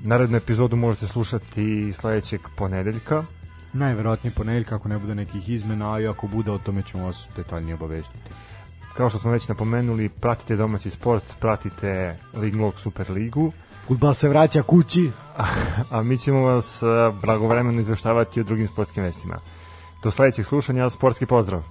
Narednu epizodu možete slušati sledećeg ponedeljka. Najverovatnije ponedeljka ako ne bude nekih izmena, a i ako bude o tome ćemo vas detaljnije obavestiti. Kao što smo već napomenuli, pratite domaći sport, pratite Liglog Super ligu, Futbal se vraća kući. a mi ćemo vas eh, blagovremeno izveštavati o drugim sportskim vestima. Do sledećeg slušanja, sportski pozdrav!